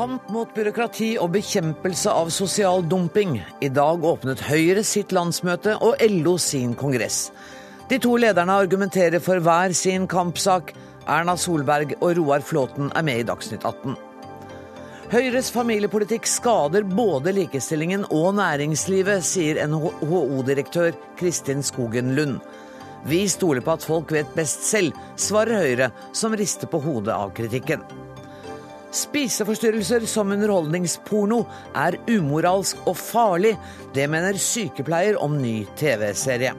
Kamp mot byråkrati og bekjempelse av sosial dumping. I dag åpnet Høyre sitt landsmøte og LO sin kongress. De to lederne argumenterer for hver sin kampsak. Erna Solberg og Roar Flåten er med i Dagsnytt 18. Høyres familiepolitikk skader både likestillingen og næringslivet, sier NHO-direktør Kristin Skogen Lund. Vi stoler på at folk vet best selv, svarer Høyre, som rister på hodet av kritikken. Spiseforstyrrelser som underholdningsporno er umoralsk og farlig. Det mener sykepleier om ny TV-serie.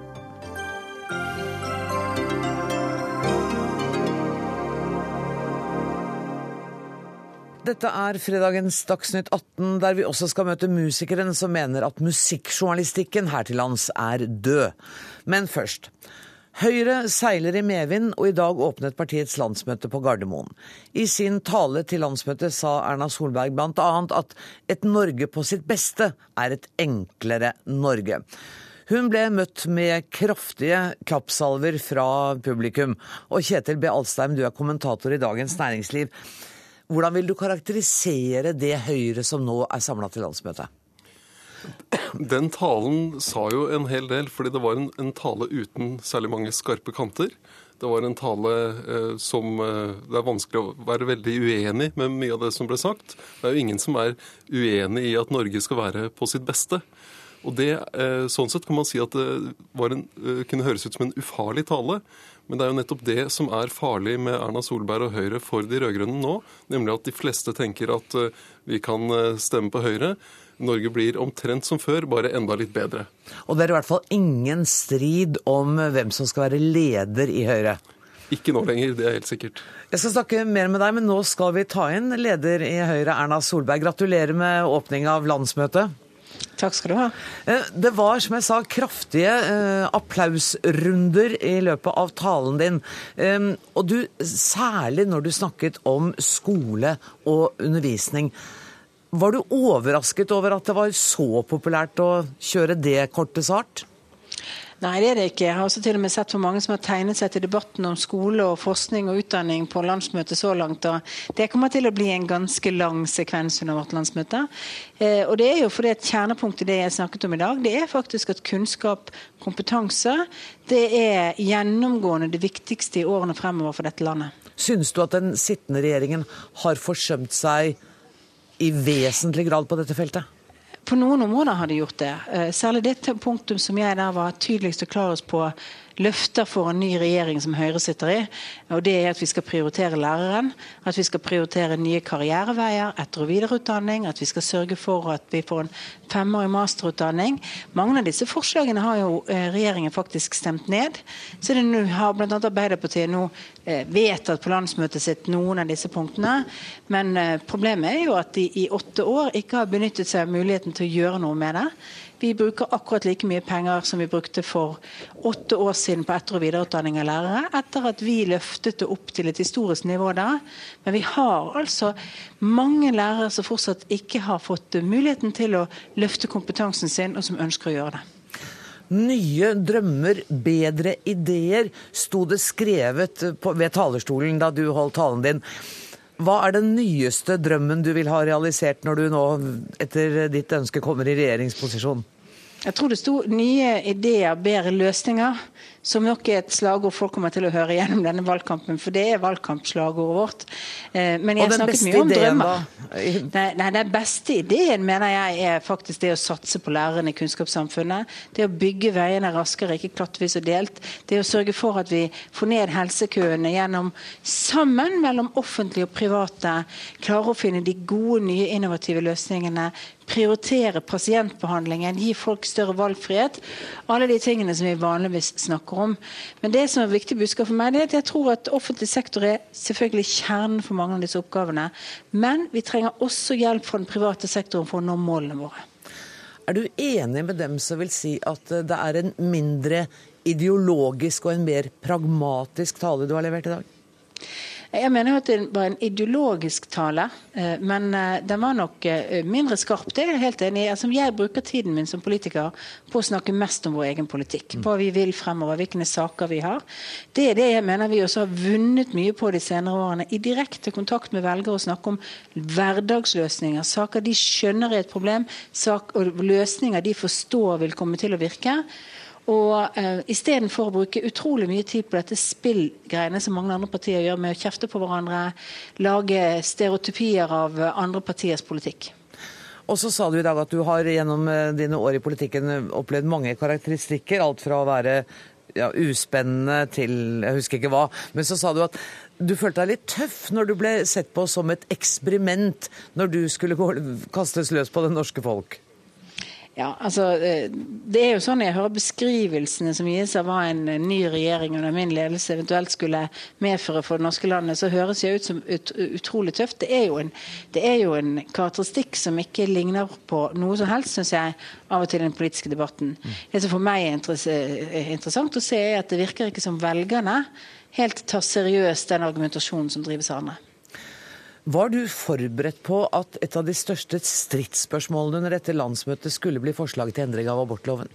Dette er fredagens Dagsnytt 18, der vi også skal møte musikeren som mener at musikkjournalistikken her til lands er død. Men først. Høyre seiler i medvind, og i dag åpnet partiets landsmøte på Gardermoen. I sin tale til landsmøtet sa Erna Solberg bl.a. at et Norge på sitt beste er et enklere Norge. Hun ble møtt med kraftige klappsalver fra publikum. Og Kjetil B. Alstheim, du er kommentator i Dagens Næringsliv. Hvordan vil du karakterisere det Høyre som nå er samla til landsmøtet? Den talen sa jo en hel del, fordi det var en, en tale uten særlig mange skarpe kanter. Det var en tale eh, som eh, Det er vanskelig å være veldig uenig med mye av det som ble sagt. Det er jo ingen som er uenig i at Norge skal være på sitt beste. Og det, eh, Sånn sett kan man si at det en, eh, kunne høres ut som en ufarlig tale. Men det er jo nettopp det som er farlig med Erna Solberg og Høyre for de rød-grønne nå. Nemlig at de fleste tenker at eh, vi kan stemme på Høyre. Norge blir omtrent som før, bare enda litt bedre. Og det er i hvert fall ingen strid om hvem som skal være leder i Høyre? Ikke nå lenger, det er helt sikkert. Jeg skal snakke mer med deg, men nå skal vi ta inn leder i Høyre, Erna Solberg. Gratulerer med åpning av landsmøtet. Takk skal du ha. Eh, det var, som jeg sa, kraftige eh, applausrunder i løpet av talen din. Eh, og du, særlig når du snakket om skole og undervisning. Var du overrasket over at det var så populært å kjøre det kortet så hardt? Nei, det er det ikke. Jeg har også til og med sett hvor mange som har tegnet seg til debatten om skole og forskning og utdanning på landsmøtet så langt. og Det kommer til å bli en ganske lang sekvens under vårt landsmøte. Eh, og det er jo fordi at Kjernepunktet det jeg snakket om i dag, det er faktisk at kunnskap, kompetanse, det er gjennomgående det viktigste i årene fremover for dette landet. Synes du at den sittende regjeringen har forsømt seg i vesentlig grad på dette feltet? På noen områder har de gjort det. Eh, særlig det punktum som jeg der var tydeligst og klarest på løfter for en ny regjering som Høyre sitter i. og Det er at vi skal prioritere læreren, at vi skal prioritere nye karriereveier, etter- og videreutdanning, at vi skal sørge for at vi får en femårig masterutdanning. Mange av disse forslagene har jo eh, regjeringen faktisk stemt ned. Så det nå har bl.a. Arbeiderpartiet nå eh, vedtatt på landsmøtet sitt noen av disse punktene. Men eh, problemet er jo at de i åtte år ikke har benyttet seg av muligheten til å gjøre noe med det. Vi bruker akkurat like mye penger som vi brukte for åtte år siden på etter- og videreutdanning av lærere, etter at vi løftet det opp til et historisk nivå da. Men vi har altså mange lærere som fortsatt ikke har fått muligheten til å løfte kompetansen sin, og som ønsker å gjøre det. Nye drømmer, bedre ideer, sto det skrevet ved talerstolen da du holdt talen din. Hva er den nyeste drømmen du vil ha realisert når du nå, etter ditt ønske, kommer i regjeringsposisjon? Jeg tror det sto nye ideer, bedre løsninger som nok er et slagord folk kommer til å høre gjennom denne valgkampen, for det er valgkampslagordet vårt. Eh, men jeg har snakket mye om drømmer. Nei, nei, Den beste ideen mener jeg er faktisk det å satse på lærerne i kunnskapssamfunnet. Det å bygge veiene raskere, ikke klattvis og delt. Det å sørge for at vi får ned helsekøene gjennom sammen mellom offentlige og private, klare å finne de gode, nye, innovative løsningene prioritere pasientbehandlingen, gi folk større valgfrihet. Alle de tingene som vi vanligvis snakker snakker om. Men det som er viktig budskap for meg, det er at jeg tror at offentlig sektor er selvfølgelig kjernen for mange av disse oppgavene. Men vi trenger også hjelp fra den private sektoren for å nå målene våre. Er du enig med dem som vil si at det er en mindre ideologisk og en mer pragmatisk tale du har levert i dag? Jeg mener jo at det var en ideologisk tale, eh, men eh, den var nok eh, mindre skarp. Det er jeg helt enig i. Altså, jeg bruker tiden min som politiker på å snakke mest om vår egen politikk. Hva vi vil fremover, hvilke saker vi har. Det er det jeg mener vi også har vunnet mye på de senere årene. I direkte kontakt med velgere å snakke om hverdagsløsninger, saker de skjønner er et problem, sak, og løsninger de forstår vil komme til å virke. Og uh, Istedenfor å bruke utrolig mye tid på dette spillgreiene som mange andre partier gjør, med å kjefte på hverandre, lage stereotypier av andre partiers politikk. Og så sa du i dag at du har gjennom eh, dine år i politikken opplevd mange karakteristikker. Alt fra å være ja, uspennende til jeg husker ikke hva. Men så sa du at du følte deg litt tøff når du ble sett på som et eksperiment når du skulle kastes løs på det norske folk. Ja, altså, eh, det er jo sånn Jeg hører beskrivelsene som gis av hva en ny regjering under min ledelse eventuelt skulle medføre for det norske landet, så høres det ut som ut, utrolig tøft. Det er, en, det er, jo en, karakteristikk som ikke ligner på noe som helst, syns jeg, av og til i den politiske debatten. Det som for meg er interessant å se, er at det virker ikke som velgerne helt tar seriøst den argumentasjonen som drives av andre. Var du forberedt på at et av de største stridsspørsmålene under dette landsmøtet skulle bli forslaget til endring av abortloven?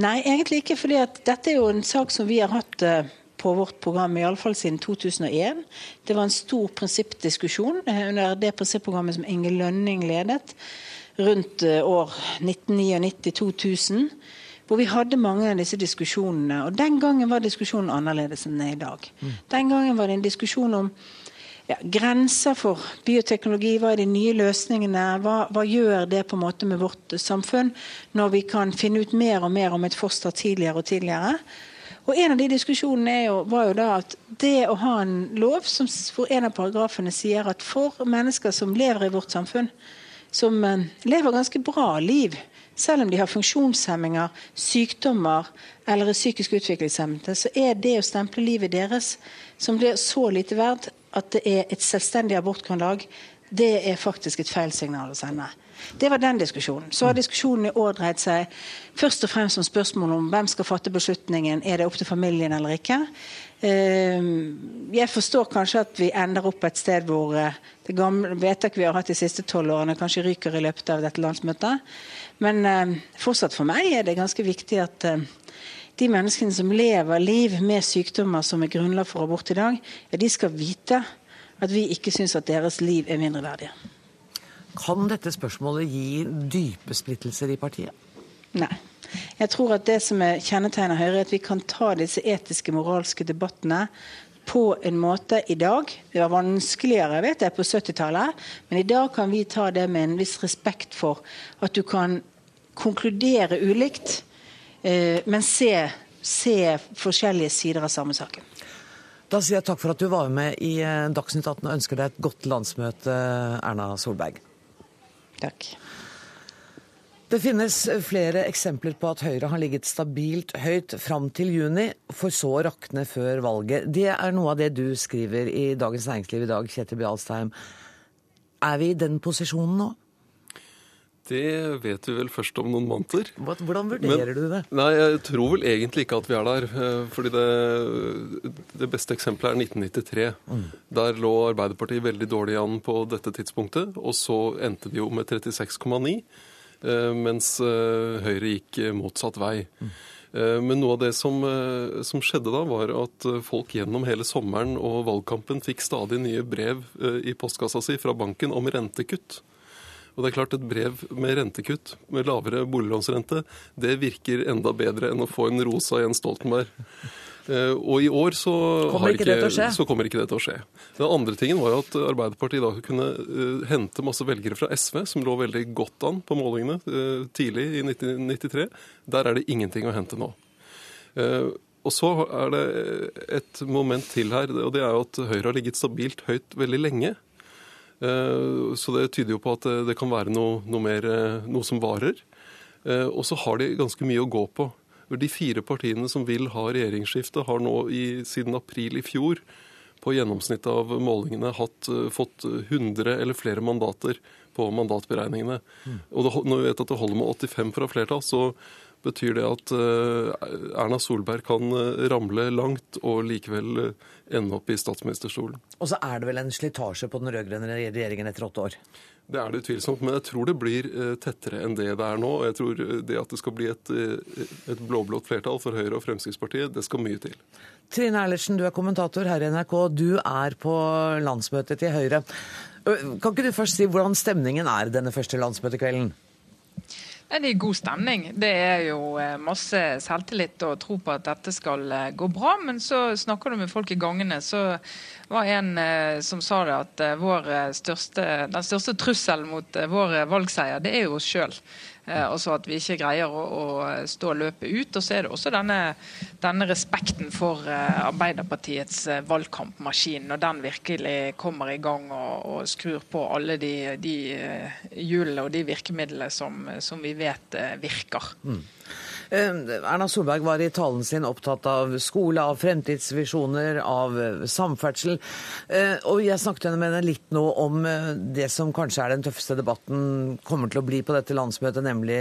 Nei, egentlig ikke. fordi dette er jo en sak som vi har hatt eh, på vårt program i alle fall siden 2001. Det var en stor prinsippdiskusjon eh, under det prinsipprogrammet som Inge Lønning ledet rundt eh, år 1999-2000 hvor vi hadde mange av disse diskusjonene. Og Den gangen var diskusjonen annerledes enn i dag. Mm. Den gangen var det en diskusjon om ja, grenser for bioteknologi. Hva er de nye løsningene? Hva, hva, gjør det på en måte med vårt samfunn når vi kan finne ut mer og mer om et foster tidligere og tidligere? Og En av de diskusjonene jo, var jo da at det å ha en lov som, hvor en av paragrafene sier at for mennesker som lever i vårt samfunn, som uh, lever ganske bra liv, selv om de har funksjonshemminger, sykdommer eller er psykisk utviklingshemmede, så er det å stemple livet deres som blir så lite verdt at det er et selvstendig abortgrunnlag, det er faktisk et feil signal å sende. Det var den diskusjonen. Så har diskusjonen i år dreid seg først og fremst om spørsmålet om hvem skal fatte beslutningen. Er det opp til familien eller ikke? Ehm, jeg forstår kanskje at vi ender opp et sted hvor eh, det gamle vedtaket vi har hatt de siste tolv årene, kanskje ryker i løpet av dette landsmøtet. Men eh, fortsatt for meg er det ganske viktig at eh, de menneskene som lever liv med sykdommer som er grunnlag for abort i dag, ja, de skal vite at vi ikke syns at deres liv er mindreverdige. Kan dette spørsmålet gi dype splittelser i partiet? Nei. Jeg tror at det som er kjennetegner Høyre, er at vi kan ta disse etiske, moralske debattene på en måte i dag. Det var vanskeligere vet jeg, på 70-tallet, men i dag kan vi ta det med en viss respekt for at du kan konkludere ulikt men se, se forskjellige sider av samme saken. Da sier jeg takk for at du var med i eh, Dagsnytt 18 og ønsker deg et godt landsmøte, Erna Solberg. Takk. Det finnes flere eksempler på at Høyre har ligget stabilt høyt fram til juni, for så å rakne før valget. Det er noe av det du skriver i Dagens Næringsliv i dag, Kjetil Bjalstheim. Er vi i den posisjonen nå? Det vet vi vel først om noen måneder. Hvordan vurderer Men, du det? Nei, Jeg tror vel egentlig ikke at vi er der. Eh, fordi det, det beste eksempelet er 1993. Mm. Der lå Arbeiderpartiet veldig dårlig an på dette tidspunktet. Og så endte de jo med 36,9, eh, mens eh, Høyre gikk motsatt vei. Mm. Men noe av det som, som, skjedde da, var at folk gjennom hele sommeren og valgkampen fikk stadig nye brev i postkassa si fra banken om rentekutt. Og det er klart Et brev med rentekutt, med lavere boliglånsrente, det virker enda bedre enn å få en rosa Jens Stoltenberg. Uh, og i år så kommer ikke, ikke, så kommer ikke det til å skje. Den andre tingen var jo at Arbeiderpartiet da kunne uh, hente masse velgere fra SV, som lå veldig godt an på målingene uh, tidlig i 1993. Der er det ingenting å hente nå. Og så er det et moment til her, og det er jo at Høyre har ligget stabilt høyt veldig lenge. Eh, så det tyder jo på at det kan være noe, noe, mer, eh, noe som varer. Eh, og så har de ganske mye å gå på. De fire partiene som vil ha regjeringsskifte, har nå i, siden april i fjor på gjennomsnittet av målingene hatt, fått 100 eller flere mandater på mandatberegningene. Mm. Og det, når vi vet at det holder med 85 fra flertall, så betyr det at Erna Solberg kan ramle langt og likevel ende opp i statsministerstolen. Og så er det vel en slitasje på den rød-grønne regjeringen etter åtte år? Det er det utvilsomt, men jeg tror det blir tettere enn det det er nå. og Jeg tror det at det skal bli et, et blå-blått flertall for Høyre og Fremskrittspartiet, det skal mye til. Trine Eilertsen, du er kommentator her i NRK. Du er på landsmøtet til Høyre. Kan ikke du først si hvordan stemningen er denne første landsmøtekvelden? Det er god stemning. Det er jo masse selvtillit og tro på at dette skal gå bra. Men så snakker du med folk i gangene, så var en som sa det at største, den største trusselen mot vår valgseier, det er jo oss sjøl. Altså at vi ikke greier å, å, stå løpet ut. Og så er det også denne, denne respekten for Arbeiderpartiets valgkampmaskin, når den virkelig kommer i gang og, og skrur på alle de, de hjulene og de virkemidlene som, som vi vet virker. Mm. Erna Solberg var i talen sin opptatt av skole, av fremtidsvisjoner, av samferdsel. Og jeg snakket med henne litt nå om det som kanskje er den tøffeste debatten kommer til å bli på dette landsmøtet, nemlig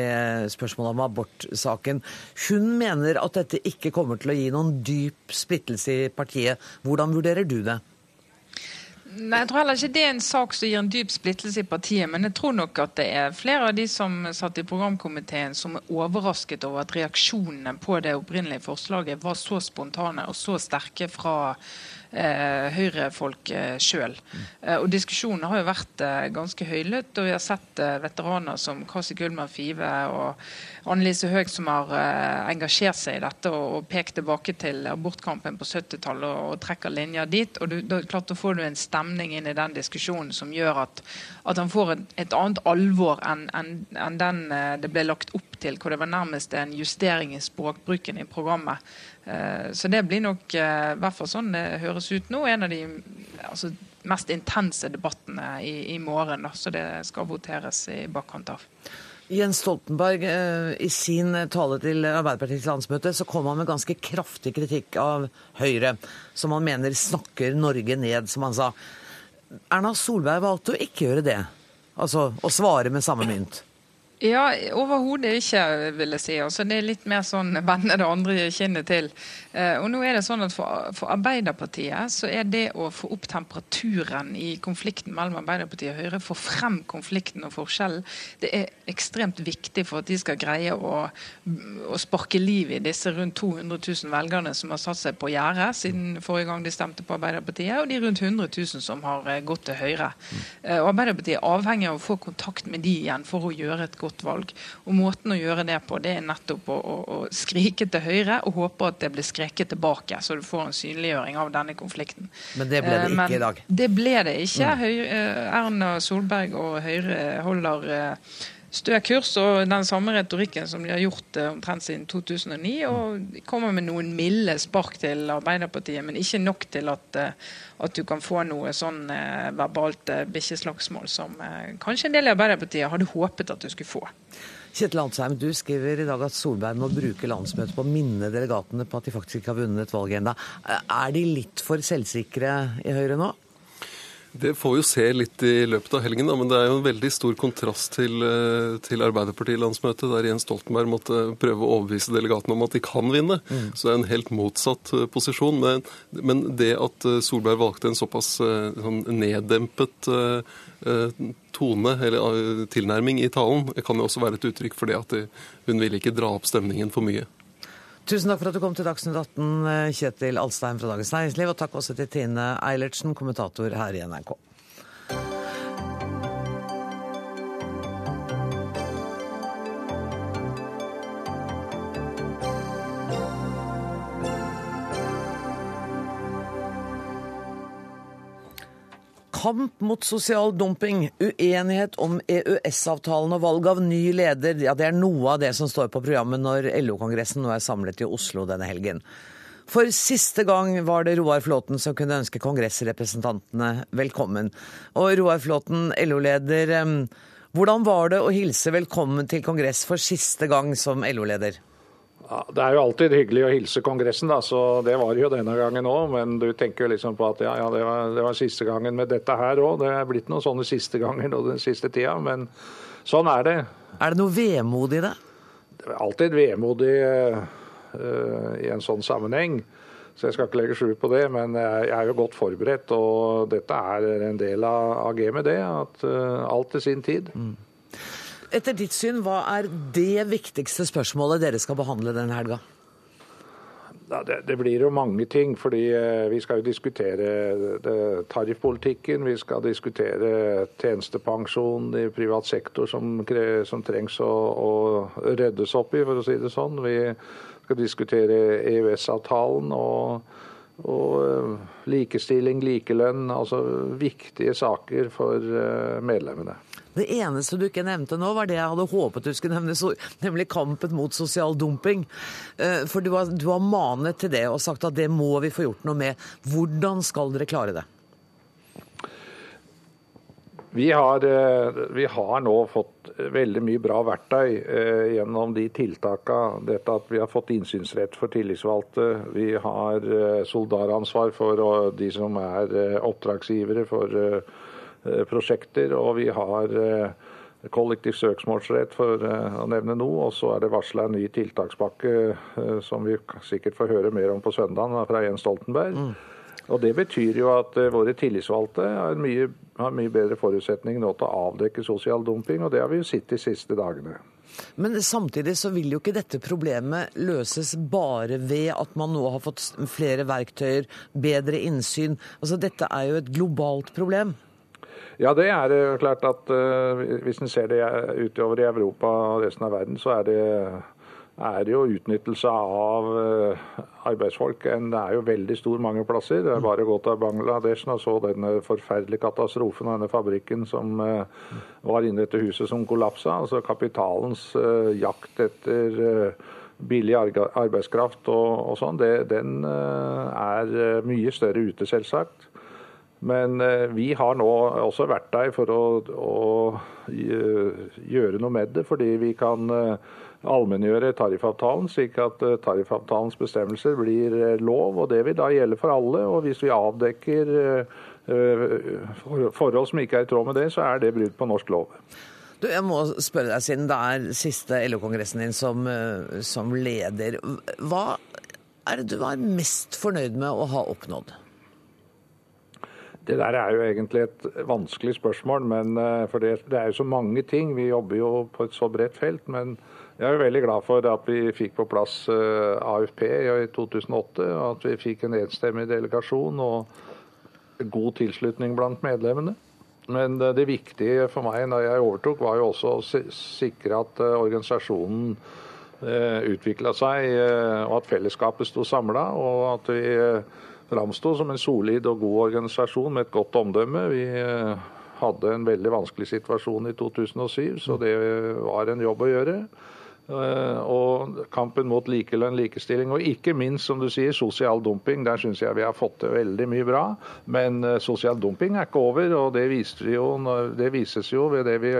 spørsmålet om abortsaken. Hun mener at dette ikke kommer til å gi noen dyp splittelse i partiet. Hvordan vurderer du det? Nei, Jeg tror heller ikke det er en sak som gir en dyp splittelse i partiet. Men jeg tror nok at det er flere av de som satt i programkomiteen som er overrasket over at reaksjonene på det opprinnelige forslaget var så spontane og så sterke fra eh, Høyre-folk eh, sjøl. Eh, og diskusjonen har jo vært eh, ganske høylytt, og vi har sett eh, veteraner som Kasi Gullmann Five og Annelise Høeg som har eh, engasjert seg i dette og, pekt tilbake til abortkampen på 70-tallet og, trekker linjer dit. og du, da, klart, da får du en stemning inn i den diskusjonen som gjør at, at han får et, et annet alvor enn en, en den eh, det ble lagt opp til, hvor det var nærmest en justering i språkbruken i programmet. Så det blir nok, i hvert fall sånn det høres ut nå, en av de altså, mest intense debattene i, i morgen. Da, så det skal voteres i bakkant av. Jens Stoltenberg, i sin tale til Arbeiderpartiets landsmøte så kom han med ganske kraftig kritikk av Høyre, som han mener snakker Norge ned, som han sa. Erna Solberg valgte å ikke gjøre det, altså å svare med samme mynt. Ja, overhodet ikke, vil jeg si. Altså, det er litt mer sånn vende det andre kinnet til. Eh, og nå er det sånn at for, for, Arbeiderpartiet så er det å få opp temperaturen i konflikten mellom Arbeiderpartiet og Høyre, få frem konflikten og forskjellen, det er ekstremt viktig for at de skal greie å, å sparke liv i disse rundt 200 000 velgerne som har satt seg på gjerdet siden forrige gang de stemte på Arbeiderpartiet, og de rundt 100 000 som har gått til Høyre. Eh, og Arbeiderpartiet er avhengig av å få kontakt med de igjen for å gjøre et godt valg. Og Måten å gjøre det på, det er nettopp å, å, å skrike til Høyre og håpe at det blir skreket tilbake, så du får en synliggjøring av denne konflikten. Men det ble det ikke Men i dag? Det ble det ikke. Mm. Høyre, Erna Solberg og Høyre holder stø kurs og den samme retorikken som de har gjort omtrent siden 2009. Og kommer med noen milde spark til Arbeiderpartiet, men ikke nok til at, at du kan få noe sånn verbalt bikkjeslagsmål som kanskje en del i Arbeiderpartiet hadde håpet at du skulle få. Kjetil Ansheim, du skriver i dag at Solberg må bruke landsmøtet på å minne delegatene på at de faktisk ikke har vunnet et valg ennå. Er de litt for selvsikre i Høyre nå? Det får vi jo se litt i løpet av helgen, da, men det er jo en veldig stor kontrast til, til Arbeiderpartilandsmøtet, der Jens Stoltenberg måtte prøve å overbevise delegatene om at de kan vinne. Mm. Så det er en helt motsatt posisjon. Men, men det at Solberg valgte en såpass sånn neddempet tone, eller tilnærming i talen, kan jo også være et uttrykk for det at hun ville ikke dra opp stemningen for mye. Tusen takk for at du kom til Dagsnytt 18, Kjetil Alstein fra Dagens Næringsliv. Og takk også til Tine Eilertsen, kommentator her i NRK. Kamp mot sosial dumping, uenighet om EØS-avtalen og valg av ny leder, ja, det er noe av det som står på programmet når LO-kongressen nå er samlet i Oslo denne helgen. For siste gang var det Roar Flåten som kunne ønske kongressrepresentantene velkommen. Og Roar Flåten, LO-leder, hvordan var det å hilse velkommen til kongress for siste gang som LO-leder? Ja, Det er jo alltid hyggelig å hilse Kongressen, da, så det var jo denne gangen òg. Men du tenker jo liksom på at ja, ja det, var, det, var, siste gangen med dette her òg. Det er blitt noen sånne siste ganger den siste tida, men sånn er det. Er det noe vemod i det? det er alltid vemodig i en sånn sammenheng. Så jeg skal ikke legge skjul på det, men jeg er jo godt forberedt. Og dette er en del av gamet, det. At alt til sin tid. Mm. Etter ditt syn, hva er det viktigste spørsmålet dere skal behandle denne helga? Det, det, blir jo mange ting. fordi eh, Vi skal jo diskutere tariffpolitikken. Vi skal diskutere tjenestepensjon i privat sektor som, som trengs å, å, ryddes opp i, for å si det sånn. Vi skal diskutere EØS-avtalen og, og, eh, likestilling, likelønn. Altså viktige saker for eh, medlemmene. Det eneste du ikke nevnte nå, var det jeg hadde håpet du skulle nevne, nemlig kampen mot sosial dumping. Eh, for du har, du har manet til det og sagt at det må vi få gjort noe med. Hvordan skal dere klare det? Vi har, eh, vi har, nå fått veldig mye bra verktøy eh, gjennom de tiltakene. Dette at vi har fått innsynsrett for tillitsvalgte. Vi har solidaransvar for de som er oppdragsgivere for prosjekter, og vi har eh, kollektiv søksmålsrett, for eh, å nevne noe. Og så er det varsla en ny tiltakspakke som vi sikkert får høre mer om på søndag fra Jens Stoltenberg. Mm. Og Det betyr jo at våre tillitsvalgte har mye, har mye bedre forutsetning nå til å avdekke sosial dumping, og det har vi jo sett de siste dagene. Men samtidig så vil jo ikke dette problemet løses bare ved at man nå har fått flere verktøyer, bedre innsyn. Altså Dette er jo et globalt problem. Ja, det er klart at uh, hvis en ser det utover i Europa og resten av verden, så er det, er det jo utnyttelse av uh, arbeidsfolk. Det er jo veldig stor mange plasser. Det er bare å gå til Bangladesh og så denne forferdelige katastrofen av denne fabrikken som var inne etter huset som kollapsa. Altså kapitalens jakt etter billig arbeidskraft og, og sånn, den er mye større ute, selvsagt. Men eh, vi har nå også vært der for å, å, gjøre noe med det. Fordi vi kan eh, allmenngjøre tariffavtalen, slik at eh, tariffavtalens bestemmelser blir lov. og Det vil da gjelde for alle. og Hvis vi avdekker forhold som ikke er i tråd med det, så er det brudd på norsk lov. Du, jeg må spørre deg, siden det er siste LO-kongressen din som, som leder. Hva er det du er mest fornøyd med å ha oppnådd? Det der er jo egentlig et vanskelig spørsmål, men, eh, for det, det, er jo så mange ting. Vi jobber jo på et så bredt felt. Men jeg er jo veldig glad for at vi fikk på plass eh, AFP i 2008. og At vi fikk en enstemmig delegasjon og god tilslutning blant medlemmene. Men eh, det viktige for meg når jeg overtok, var jo også å sikre at organisasjonen utvikla seg, og at fellesskapet sto samla. Og at vi framsto som en solid og god organisasjon med et godt omdømme. Vi eh, hadde en veldig vanskelig situasjon i 2007, så det var en jobb å gjøre. Eh, og kampen mot likelønn, likestilling og ikke minst, som du sier, sosial dumping. Der syns jeg vi har fått til veldig mye bra. Men eh, sosial dumping er ikke over, og det, jo, det vises jo ved det vi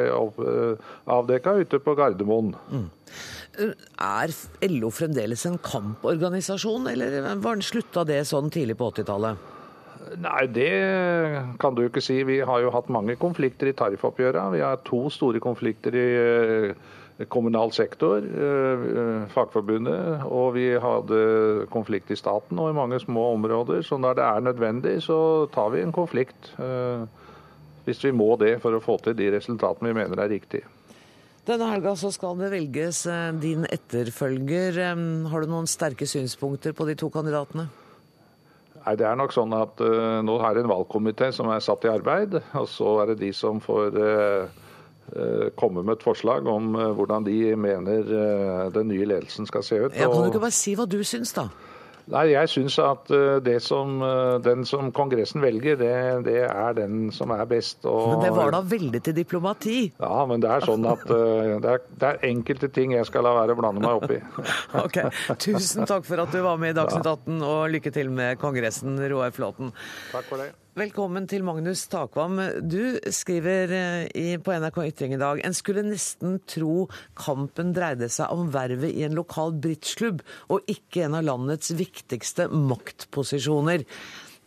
avdekka ute på Gardermoen. Mm. Er LO fremdeles en kamporganisasjon, eller slutta det sånn tidlig på 80-tallet? Nei, det kan du ikke si. Vi har jo hatt mange konflikter i tariffoppgjøra. Vi har to store konflikter i eh, kommunal sektor, eh, Fagforbundet, og vi hadde konflikt i staten og i mange små områder. Så når det er nødvendig, så tar vi en konflikt. Eh, hvis vi må det for å få til de resultatene vi mener er riktige. Denne helga skal det velges din etterfølger. Har du noen sterke synspunkter på de to kandidatene? Nei, Det er nok sånn at uh, nå er det en valgkomité som er satt i arbeid. Og så er det de som får uh, uh, komme med et forslag om hvordan de mener den nye ledelsen skal se ut. Ja, kan du ikke bare si hva du syns, da? Nei, Jeg syns at eh, som, eh, den som Kongressen velger, det, det, er den som er best. Og, men det var da veldig til diplomati? Ja, men det er sånn at eh, det er, det er enkelte ting jeg skal la være å blande meg opp i. ok, Tusen takk for at du var med i Dagsnytt 18, og lykke til med Kongressen, Roar Flåten. Takk for det. Velkommen til Magnus Takvam. Du skriver eh, på NRK Ytring i dag en skulle nesten tro kampen dreide seg om vervet i en lokal bridgeklubb, og ikke en av landets viktigste maktposisjoner.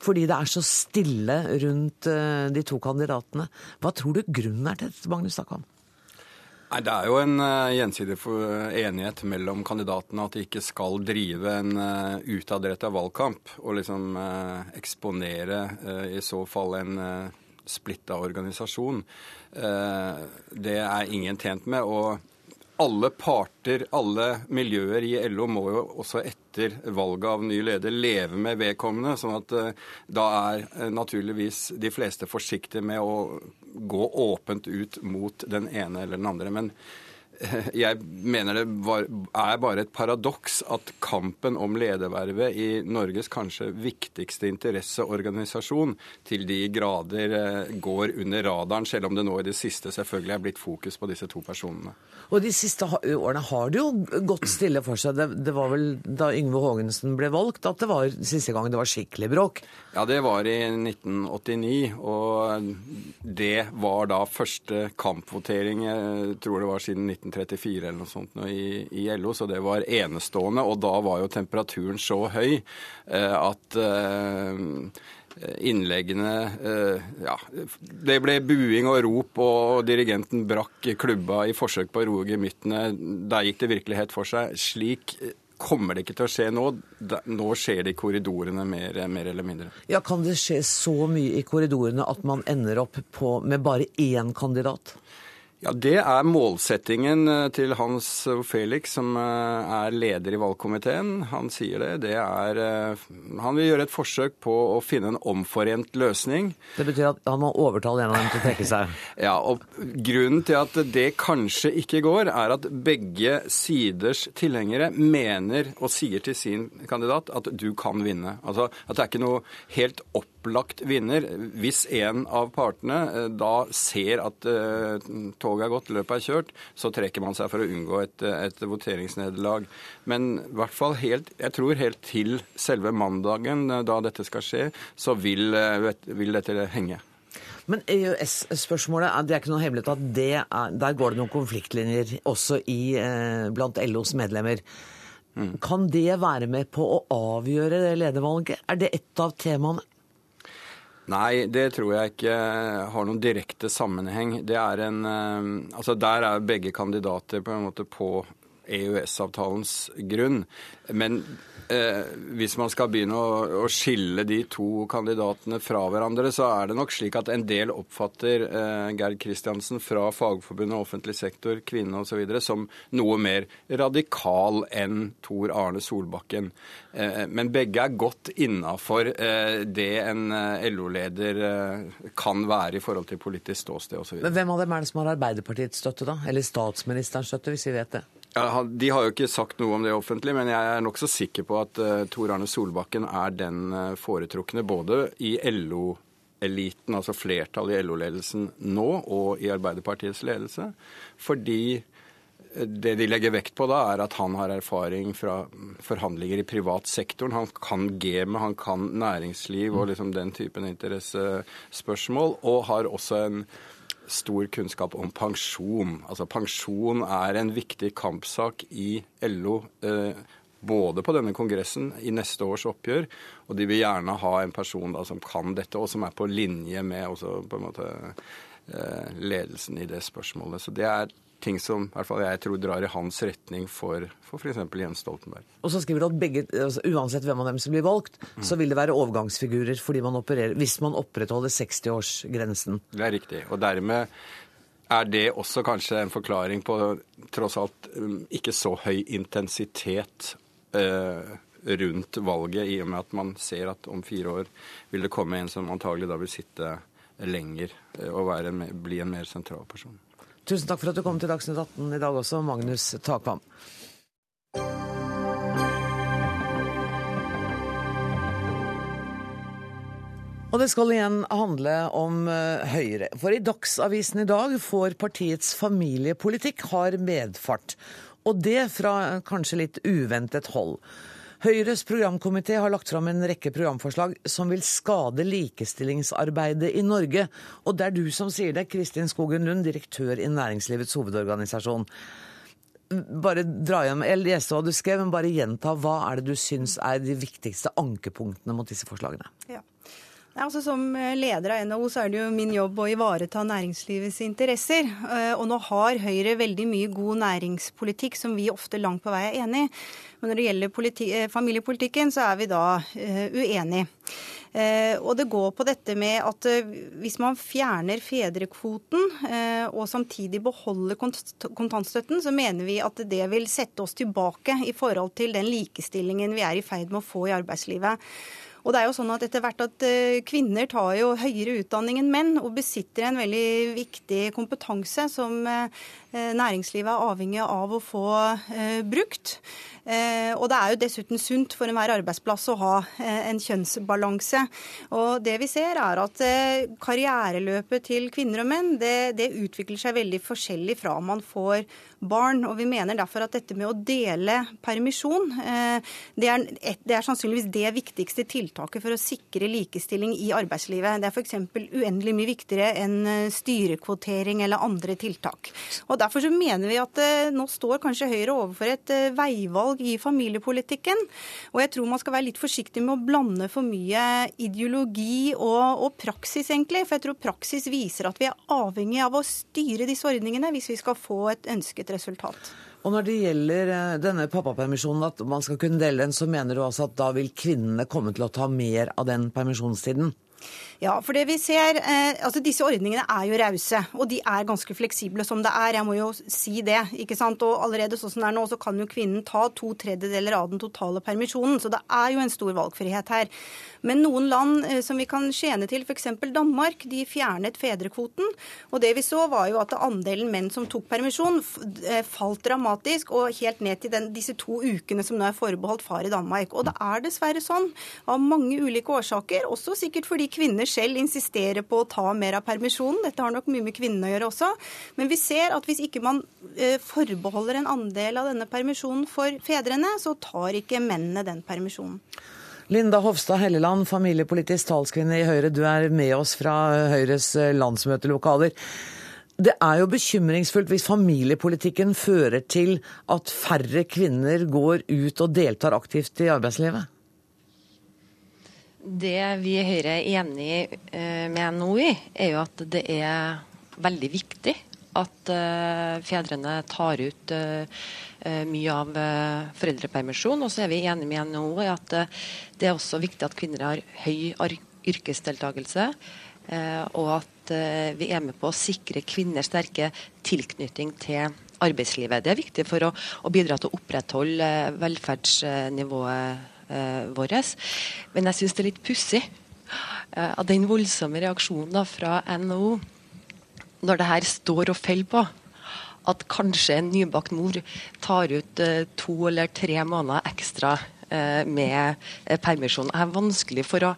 Fordi det er så stille rundt eh, de to kandidatene. Hva tror du grunnen er til dette, Magnus Takvam? Nei, Det er jo en uh, gjensidig enighet mellom kandidatene at de ikke skal drive en uh, utadrettet valgkamp og liksom uh, eksponere i så fall en splitta organisasjon. det er ingen tjent med. og alle parter, alle miljøer i LO må jo også etter valget av ny leder leve med vedkommende. sånn at da er naturligvis de fleste forsiktige med å gå åpent ut mot den ene eller den andre. Men jeg mener det var, er bare et paradoks at kampen om ledervervet i Norges kanskje viktigste interesseorganisasjon til de grader eh, går under radaren, selv om det nå i det siste selvfølgelig er blitt fokus på disse to personene. Og de siste årene har det jo gått stille for seg. Det, det var vel da Yngve Haagensen ble valgt at det var siste gang det var skikkelig bråk? Ja, det var i 1989. Og det var da første kampvotering, jeg tror det var siden 1934 eller noe sånt i, i LO, så det var enestående. Og da var jo temperaturen så høy eh, at eh, innleggene eh, Ja, det ble buing og rop, og dirigenten brakk klubba i forsøk på å roe gemyttene. Der gikk det virkelig helt for seg. Slik kommer det ikke til å skje nå. Nå skjer det i korridorene mer, mer, eller mindre. Ja, Kan det skje så mye i korridorene at man ender opp på, med bare én kandidat? Ja, Det er målsettingen eh, til Hans Felix, som eh, er leder i valgkomiteen. Han sier det. det er, eh, han vil gjøre et forsøk på å finne en omforent løsning. Det betyr at han må overtale en av dem til å trekke seg? ja, og Grunnen til at det kanskje ikke går, er at begge siders tilhengere mener og sier til sin kandidat at du kan vinne. Altså At det er ikke noe helt opp opplagt vinner. Hvis en av partene eh, da ser at uh, toget er gått, løpet er kjørt, så trekker man seg for å unngå et, et voteringsnederlag. Men i hvert fall helt, jeg tror helt til selve mandagen eh, da dette skal skje, så vil, vil dette henge. Men EØS-spørsmålet, det er ikke noe hemmelighet at det er, der går det noen konfliktlinjer også i, eh, blant LOs medlemmer. Mm. Kan det være med på å avgjøre det ledervalget? Er det et av temaene? Nei, det tror jeg ikke har noen direkte sammenheng. Det er en eh, Altså der er begge kandidater på en måte på EØS-avtalens grunn. Men eh, hvis man skal begynne å, å, skille de to kandidatene fra hverandre, så er det nok slik at en del oppfatter eh, Gerd Kristiansen fra Fagforbundet, offentlig sektor, kvinne osv. som noe mer radikal enn Tor Arne Solbakken. Eh, men begge er godt innafor eh, det en eh, LO-leder eh, kan være i forhold til politisk ståsted osv. Hvem av dem er det som har Arbeiderpartiets støtte, da? Eller statsministerens støtte, hvis vi vet det? Ja, de har jo ikke sagt noe om det offentlig, men jeg er nokså sikker på at uh, Tor Arne Solbakken er den uh, foretrukne både i LO-eliten, altså flertallet i LO-ledelsen nå, og i Arbeiderpartiets ledelse. Fordi eh, det de legger vekt på da, er at han har erfaring fra forhandlinger i privat sektor. Han kan gamet, han kan næringsliv og liksom den typen interessespørsmål, og har også en stor kunnskap om pensjon. Altså Pensjon er en viktig kampsak i LO. Eh, både på denne kongressen i neste års oppgjør, og de vil gjerne ha en person da, som kan dette, og som er på linje med også, på en måte, eh, ledelsen i det spørsmålet. Så det er ting som i hvert fall jeg tror drar i hans retning for, f.eks. Jens Stoltenberg. Og så skriver du at begge, altså, uansett hvem av dem som blir valgt, mm. så vil det være overgangsfigurer fordi man opererer, hvis man opprettholder 60-årsgrensen. Det er riktig. Og dermed er det også kanskje en forklaring på tross alt um, ikke så høy intensitet eh, rundt valget, i og med at man ser at om fire år vil det komme en som antagelig da vil sitte lenger eh, og være, bli en mer sentral person. Tusen takk for at du kom til Dagsnytt 18 i dag også, Magnus Takvam. Og det skal igjen handle om uh, Høyre. For i Dagsavisen i dag får partiets familiepolitikk har medfart. Og det fra kanskje litt uventet hold. Høyres programkomité har lagt fram en rekke programforslag som vil skade likestillingsarbeidet i Norge. Og det er du som sier det, Kristin Skogen Lund, direktør i Næringslivets hovedorganisasjon. Bare dra hjem, Jeg leste hva du skrev, men bare gjenta. Hva er det du syns er de viktigste ankepunktene mot disse forslagene? Ja. Altså, som leder av NHO så er det jo min jobb å ivareta næringslivets interesser. Og nå har Høyre veldig mye god næringspolitikk som vi ofte langt på vei er enig i. Men når det gjelder familiepolitikken, så er vi da uh, uenige. Eh, og det går på dette med at eh, hvis man fjerner fedrekvoten eh, og samtidig beholder kontantstøtten, så mener vi at det vil sette oss tilbake i forhold til den likestillingen vi er i ferd med å få i arbeidslivet. Og det er jo sånn at etter hvert at Kvinner tar jo høyere utdanning enn menn og besitter en veldig viktig kompetanse som næringslivet er avhengig av å få brukt. Eh, og det er jo dessuten sunt for enhver arbeidsplass å ha eh, en kjønnsbalanse. Og det vi ser er at eh, karriereløpet til kvinner og menn det, det utvikler seg veldig forskjellig fra man får barn. Og vi mener derfor at dette med å dele permisjon, det er, det er sannsynligvis det viktigste tiltaket for å sikre likestilling i arbeidslivet. Det er f.eks. uendelig mye viktigere enn styrekvotering eller andre tiltak. Og Derfor så mener vi at nå står kanskje Høyre overfor et veivalg valg i familiepolitikken. Og jeg tror man skal være litt forsiktig med å blande for mye ideologi og, og praksis, egentlig. For jeg tror praksis viser at vi er avhengig av å styre disse ordningene hvis vi skal få et ønsket resultat. Og Når det gjelder eh, denne pappapermisjonen, at man skal kunne dele den, så mener du altså at da vil kvinnene komme til å ta mer av den permisjonstiden? Ja, for det vi ser, eh, altså Disse ordningene er jo rause, og de er ganske fleksible som det er. Jeg må jo si det. ikke sant? Og allerede sånn som det er nå, så kan jo kvinnen ta to tredjedeler av den totale permisjonen. Så det er jo en stor valgfrihet her. Men noen land eh, som vi kan skjene til, f.eks. Danmark, de fjernet fedrekvoten. Og det vi så, var jo at andelen menn som tok permisjon, eh, falt dramatisk, og helt ned til den, disse to ukene som nå er forbeholdt far i Danmark. Og det er dessverre sånn, av mange ulike årsaker, også sikkert fordi kvinner selv insisterer på å ta mer av permisjonen. Dette har nok mye med kvinnene å gjøre også. Men vi ser at hvis ikke man eh, forbeholder en andel av denne permisjonen for fedrene, så tar ikke mennene den permisjonen. Linda Hofstad Helleland, familiepolitisk talskvinne i Høyre, du er med oss fra Høyres eh, landsmøtelokaler. Det er jo bekymringsfullt hvis familiepolitikken fører til at færre kvinner går ut og deltar aktivt i arbeidslivet? Det vi i Høyre er enig eh, med NHO i, er jo at det er veldig viktig at uh, fedrene tar ut uh, mye av foreldrepermisjon. Og så er vi enige med NHO i at det er også viktig at kvinner har høy yrkesdeltakelse. og at vi er med på å sikre kvinners sterke tilknytning til arbeidslivet. Det er viktig for å, bidra til å opprettholde velferdsnivået eh, vår. Men jeg syns det er litt pussig eh, at den voldsomme reaksjonen fra NHO, når det her står og faller på at kanskje en nybakt mor tar ut eh, to eller tre måneder ekstra eh, med eh, permisjon. Jeg er vanskelig for å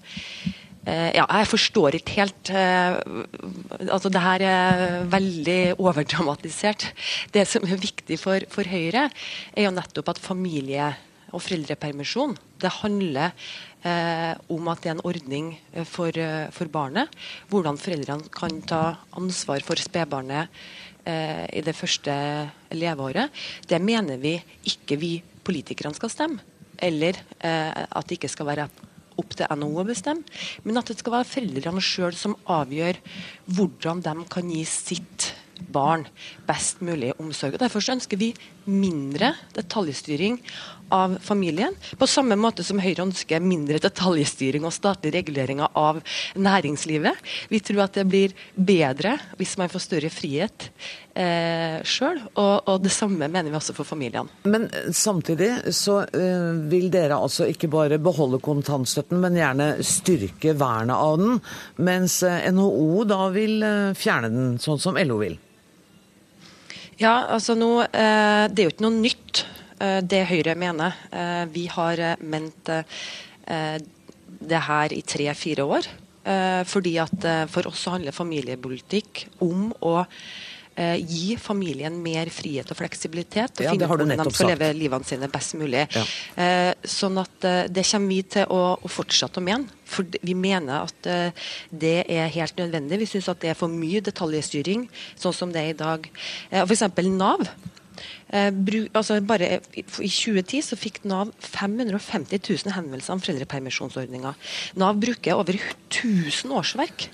eh, ja, jeg forstår ikke helt altså Det her er veldig overdramatisert. Det som er viktig for, for Høyre, er jo nettopp at familie og foreldrepermisjon. Det handler eh, om at det er en ordning eh, for, eh, for, barnet. Hvordan foreldrene kan ta ansvar for spedbarnet eh, i det første leveåret. Det mener vi ikke vi politikerne skal stemme. Eller eh, at det ikke skal være opp til NHO å bestemme, men at det skal være foreldrene sjøl som avgjør hvordan de kan gi sitt barn best mulig omsorg. Og Derfor ønsker vi mindre detaljstyring av familien. På samme måte som Høyre ønsker mindre detaljstyring og statlig regulering av næringslivet. Vi tror at det blir bedre hvis man får større frihet eh, sjøl. Og, og, det samme mener vi også for familiene. Men eh, samtidig så eh, vil dere altså ikke bare beholde kontantstøtten, men gjerne styrke vernet av den. Mens eh, NHO da vil eh, fjerne den, sånn som LO vil. Ja, altså nå, eh, Det er jo ikke noe nytt det Høyre mener. Eh, vi har eh, ment det her i tre-fire år. Fordi at For oss handler familiepolitikk om å gi familien mer frihet og fleksibilitet. Og ja, finne hvordan de får leve livene sine best mulig. Ja. sånn at Det kommer vi til å, å, fortsette å mene. For vi mener at det er helt nødvendig. Vi syns at det er for mye detaljstyring, sånn som det er i dag. Uh, F.eks. Nav Eh, altså bare I 2010 så fikk Nav 550 000 henvendelser om foreldrepermisjonsordninga. Nav bruker over 1000 årsverk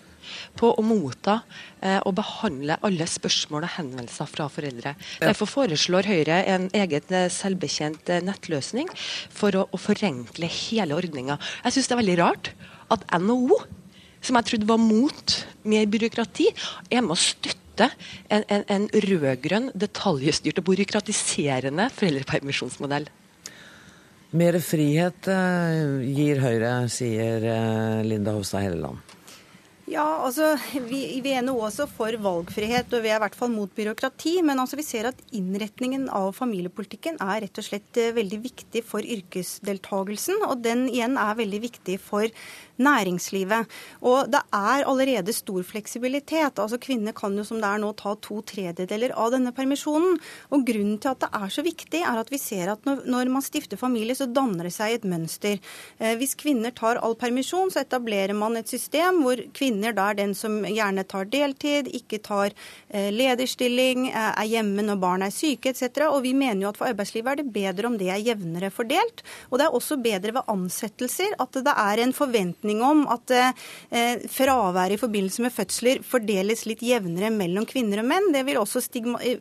på å motta eh, og behandle alle spørsmål og henvendelser fra foreldre. Ja. Derfor foreslår Høyre en egen selvbetjent selvbekjent eh, nettløsning for å, å forenkle hele ordninga. Jeg syns det er veldig rart at NHO, som jeg trodde var mot mer byråkrati, er med å støtte en, en, en rød-grønn, detaljstyrt og byråkratiserende foreldrepermisjonsmodell. Mer frihet gir Høyre, sier Linda Hofstad Helleland. Ja, altså, vi, vi er nå også for valgfrihet, og vi er i hvert fall mot byråkrati. Men altså, vi ser at innretningen av familiepolitikken er rett og slett eh, veldig viktig for yrkesdeltagelsen. Og den igjen er veldig viktig for næringslivet. Og det er allerede stor fleksibilitet. Altså Kvinner kan jo som det er nå ta to tredjedeler av denne permisjonen. Og grunnen til at det er så viktig, er at vi ser at når, når man stifter familie, så danner det seg et mønster. Eh, hvis kvinner tar all permisjon, så etablerer man et system hvor kvinner da er den som gjerne tar deltid, ikke tar eh, lederstilling, eh, er hjemme når barn er syke etc. Og vi mener jo at for arbeidslivet er det bedre om det er jevnere fordelt. Og det er også bedre ved ansettelser at det er en forventning oppfatning om at eh, fraværet i forbindelse med fødsler fordeles litt jevnere mellom kvinner og menn. Det vil også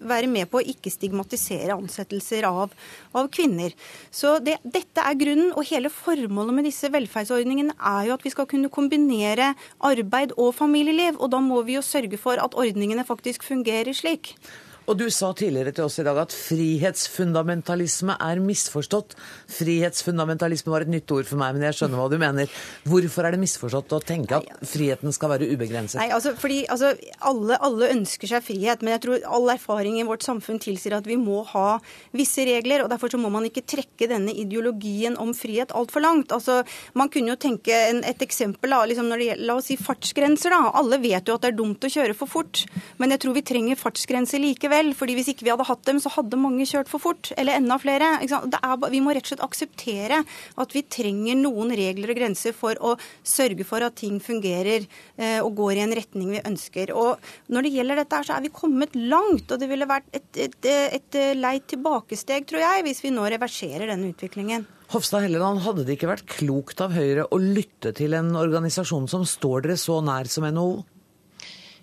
være med på å ikke stigmatisere ansettelser av, av kvinner. Så det, Dette er grunnen, og hele formålet med disse velferdsordningene er jo at vi skal kunne kombinere arbeid og familieliv. Og da må vi jo sørge for at ordningene faktisk fungerer slik. Og du sa tidligere til oss i dag at frihetsfundamentalisme er misforstått. Frihetsfundamentalisme var et nytt ord for meg, men jeg skjønner hva du mener. Hvorfor er det misforstått å tenke at friheten skal være ubegrenset? Nei, altså, fordi altså, alle, alle, ønsker seg frihet, men jeg tror all erfaring i vårt samfunn tilsier at vi må ha visse regler. og Derfor så må man ikke trekke denne ideologien om frihet altfor langt. Altså, man kunne jo tenke en, et eksempel da, liksom når det gjelder la oss si fartsgrenser. da. Alle vet jo at det er dumt å kjøre for fort, men jeg tror vi trenger fartsgrenser likevel likevel. fordi Hvis ikke vi hadde hatt dem, så hadde mange kjørt for fort. Eller enda flere. Er, vi må rett og slett akseptere at vi trenger noen regler og grenser for å sørge for at ting fungerer eh, og går i en retning vi ønsker. Og Når det gjelder dette, så er vi kommet langt. Og det ville vært et, et, et, et leit tilbakesteg, tror jeg, hvis vi nå reverserer denne utviklingen. Hofstad Helleland, hadde det ikke vært klokt av Høyre å lytte til en organisasjon som står dere så nær som NHO?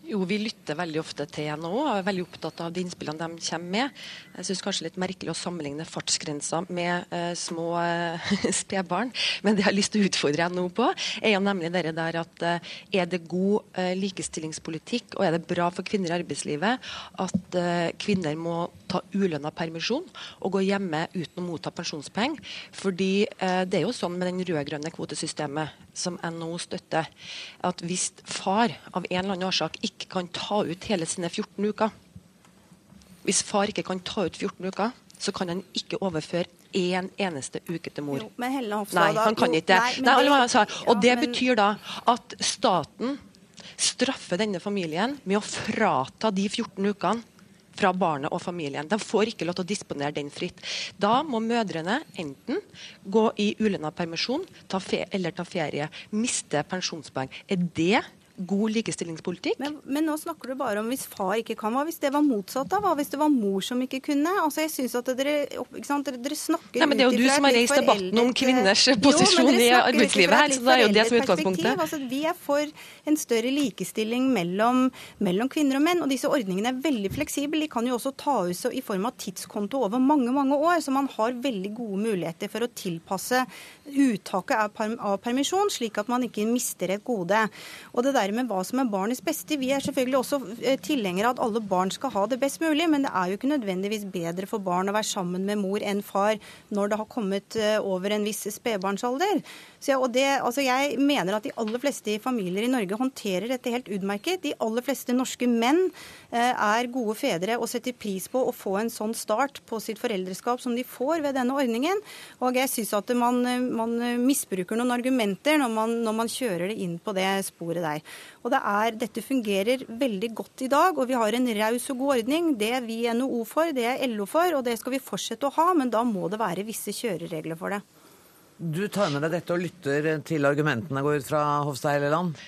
Jo, vi lytter veldig ofte til NHO og er veldig opptatt av de innspillene de kommer med. Jeg syns kanskje litt merkelig å sammenligne fartsgrenser med uh, små uh, spedbarn. Men det jeg har lyst til å utfordre NHO på, er jo nemlig det der at uh, er det god likestillingspolitikk og er det bra for kvinner i arbeidslivet at kvinner må ta ulønna permisjon og gå hjemme uten å motta pensjonspenger? Fordi det er jo sånn med den rød-grønne kvotesystemet som NHO støtter, at hvis far av en eller annen årsak ikke kan ta ut hele sine 14 uker Hvis far ikke kan ta ut 14 uker, så kan han ikke overføre én eneste uke til mor. Jo, men Hofstad, nei, han kan ikke det. Nei, det Altså, og det betyr da at staten straffer denne familien med å frata de 14 ukene fra barnet og familien. De får ikke lov til å disponere den fritt. Da må mødrene enten gå i ulønna permisjon ta eller ta ferie. Miste pensjonspoeng. Er det god likestillingspolitikk. Men, men, nå snakker du bare om hvis far ikke kan. Hva hvis det var motsatt? da? Hva hvis det var mor som ikke kunne? Altså, jeg synes at dere, dere, dere snakker Nei, men Det er jo du som har reist debatten om kvinners posisjon i arbeidslivet her. så det er jo det som er utgangspunktet. Altså, vi er for en større likestilling mellom, mellom, kvinner og menn. Og disse ordningene er veldig fleksible. De kan jo også ta ut i form av tidskonto over mange, mange år. Så man har veldig gode muligheter for å tilpasse uttaket av permisjon, slik at man ikke mister et gode. Og det der med hva som er barnets beste. Vi er selvfølgelig også eh, tilhengere av at alle barn skal ha det best mulig, men det er jo ikke nødvendigvis bedre for barn å være sammen med mor enn far når det har kommet eh, over en viss spedbarnsalder. Og det, altså jeg mener at de aller fleste familier i Norge håndterer dette helt utmerket. De aller fleste norske menn eh, er gode fedre og setter pris på å få en sånn start på sitt foreldreskap som de får ved denne ordningen. Og jeg syns at man, man, misbruker noen argumenter når man, når man, kjører det inn på det sporet der. Og det er, Dette fungerer veldig godt i dag, og vi har en raus og god ordning. Det er vi NHO for, det er LO for, og det skal vi fortsette å ha, men da må det være visse kjøreregler for det. Du tar med deg dette og lytter til argumentene, går ut fra Hofstad Helleland?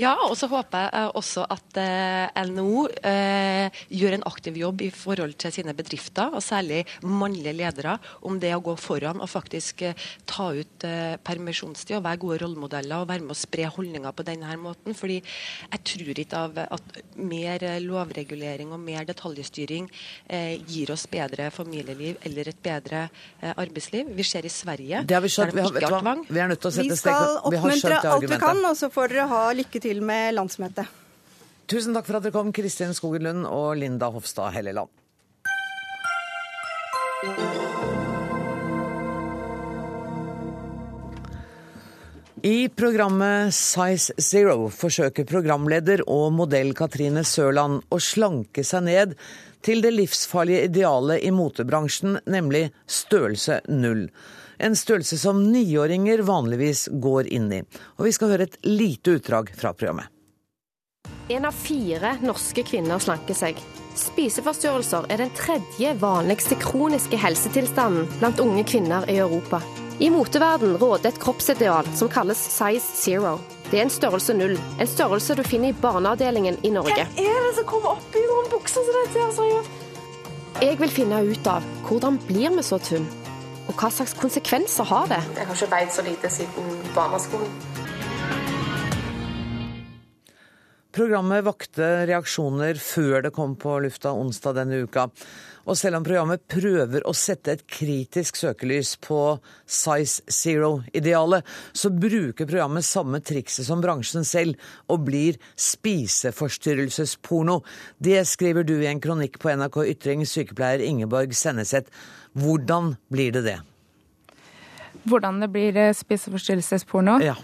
Ja, og så håper jeg også at eh, NHO eh, gjør en aktiv jobb i forhold til sine bedrifter, og særlig mannlige ledere, om det å gå foran og faktisk eh, ta ut eh, permisjonstid og være gode rollemodeller og være med å spre holdninger på denne måten. fordi jeg tror ikke av at mer lovregulering og mer detaljstyring eh, gir oss bedre familieliv eller et bedre eh, arbeidsliv. Vi ser i Sverige Det har vi skjønt. Vi, har, vet hva? vi er nødt til å Vi sette strek. skal Vi har oppmuntre alt vi kan, og så får dere ha lykke til med landsmøtet. Tusen takk for at dere kom, Kristin Skogen Lund og Linda Hofstad Helleland. I programmet Size Zero forsøker programleder og modell Katrine Sørland å slanke seg ned til det livsfarlige idealet i motebransjen, nemlig størrelse null. En størrelse som niåringer vanligvis går inn i. Og vi skal høre et lite utdrag fra programmet. En av fire norske kvinner slanker seg. Spiseforstyrrelser er den tredje vanligste kroniske helsetilstanden blant unge kvinner i Europa. I moteverden råder et kroppsideal som kalles size zero. Det er en størrelse null, en størrelse du finner i barneavdelingen i Norge. er det som kommer opp i noen bukser som dette? Altså, Jeg vil finne ut av hvordan blir vi så tynn, og hva slags konsekvenser har det? Jeg har ikke veid så lite siden barneskolen. Programmet vakte reaksjoner før det kom på lufta onsdag denne uka. Og selv om programmet prøver å sette et kritisk søkelys på size zero-idealet, så bruker programmet samme trikset som bransjen selv, og blir spiseforstyrrelsesporno. Det skriver du i en kronikk på NRK Ytring, sykepleier Ingeborg Senneset. Hvordan blir det det? Hvordan det blir eh, spiseforstyrrelsesporno? Ja.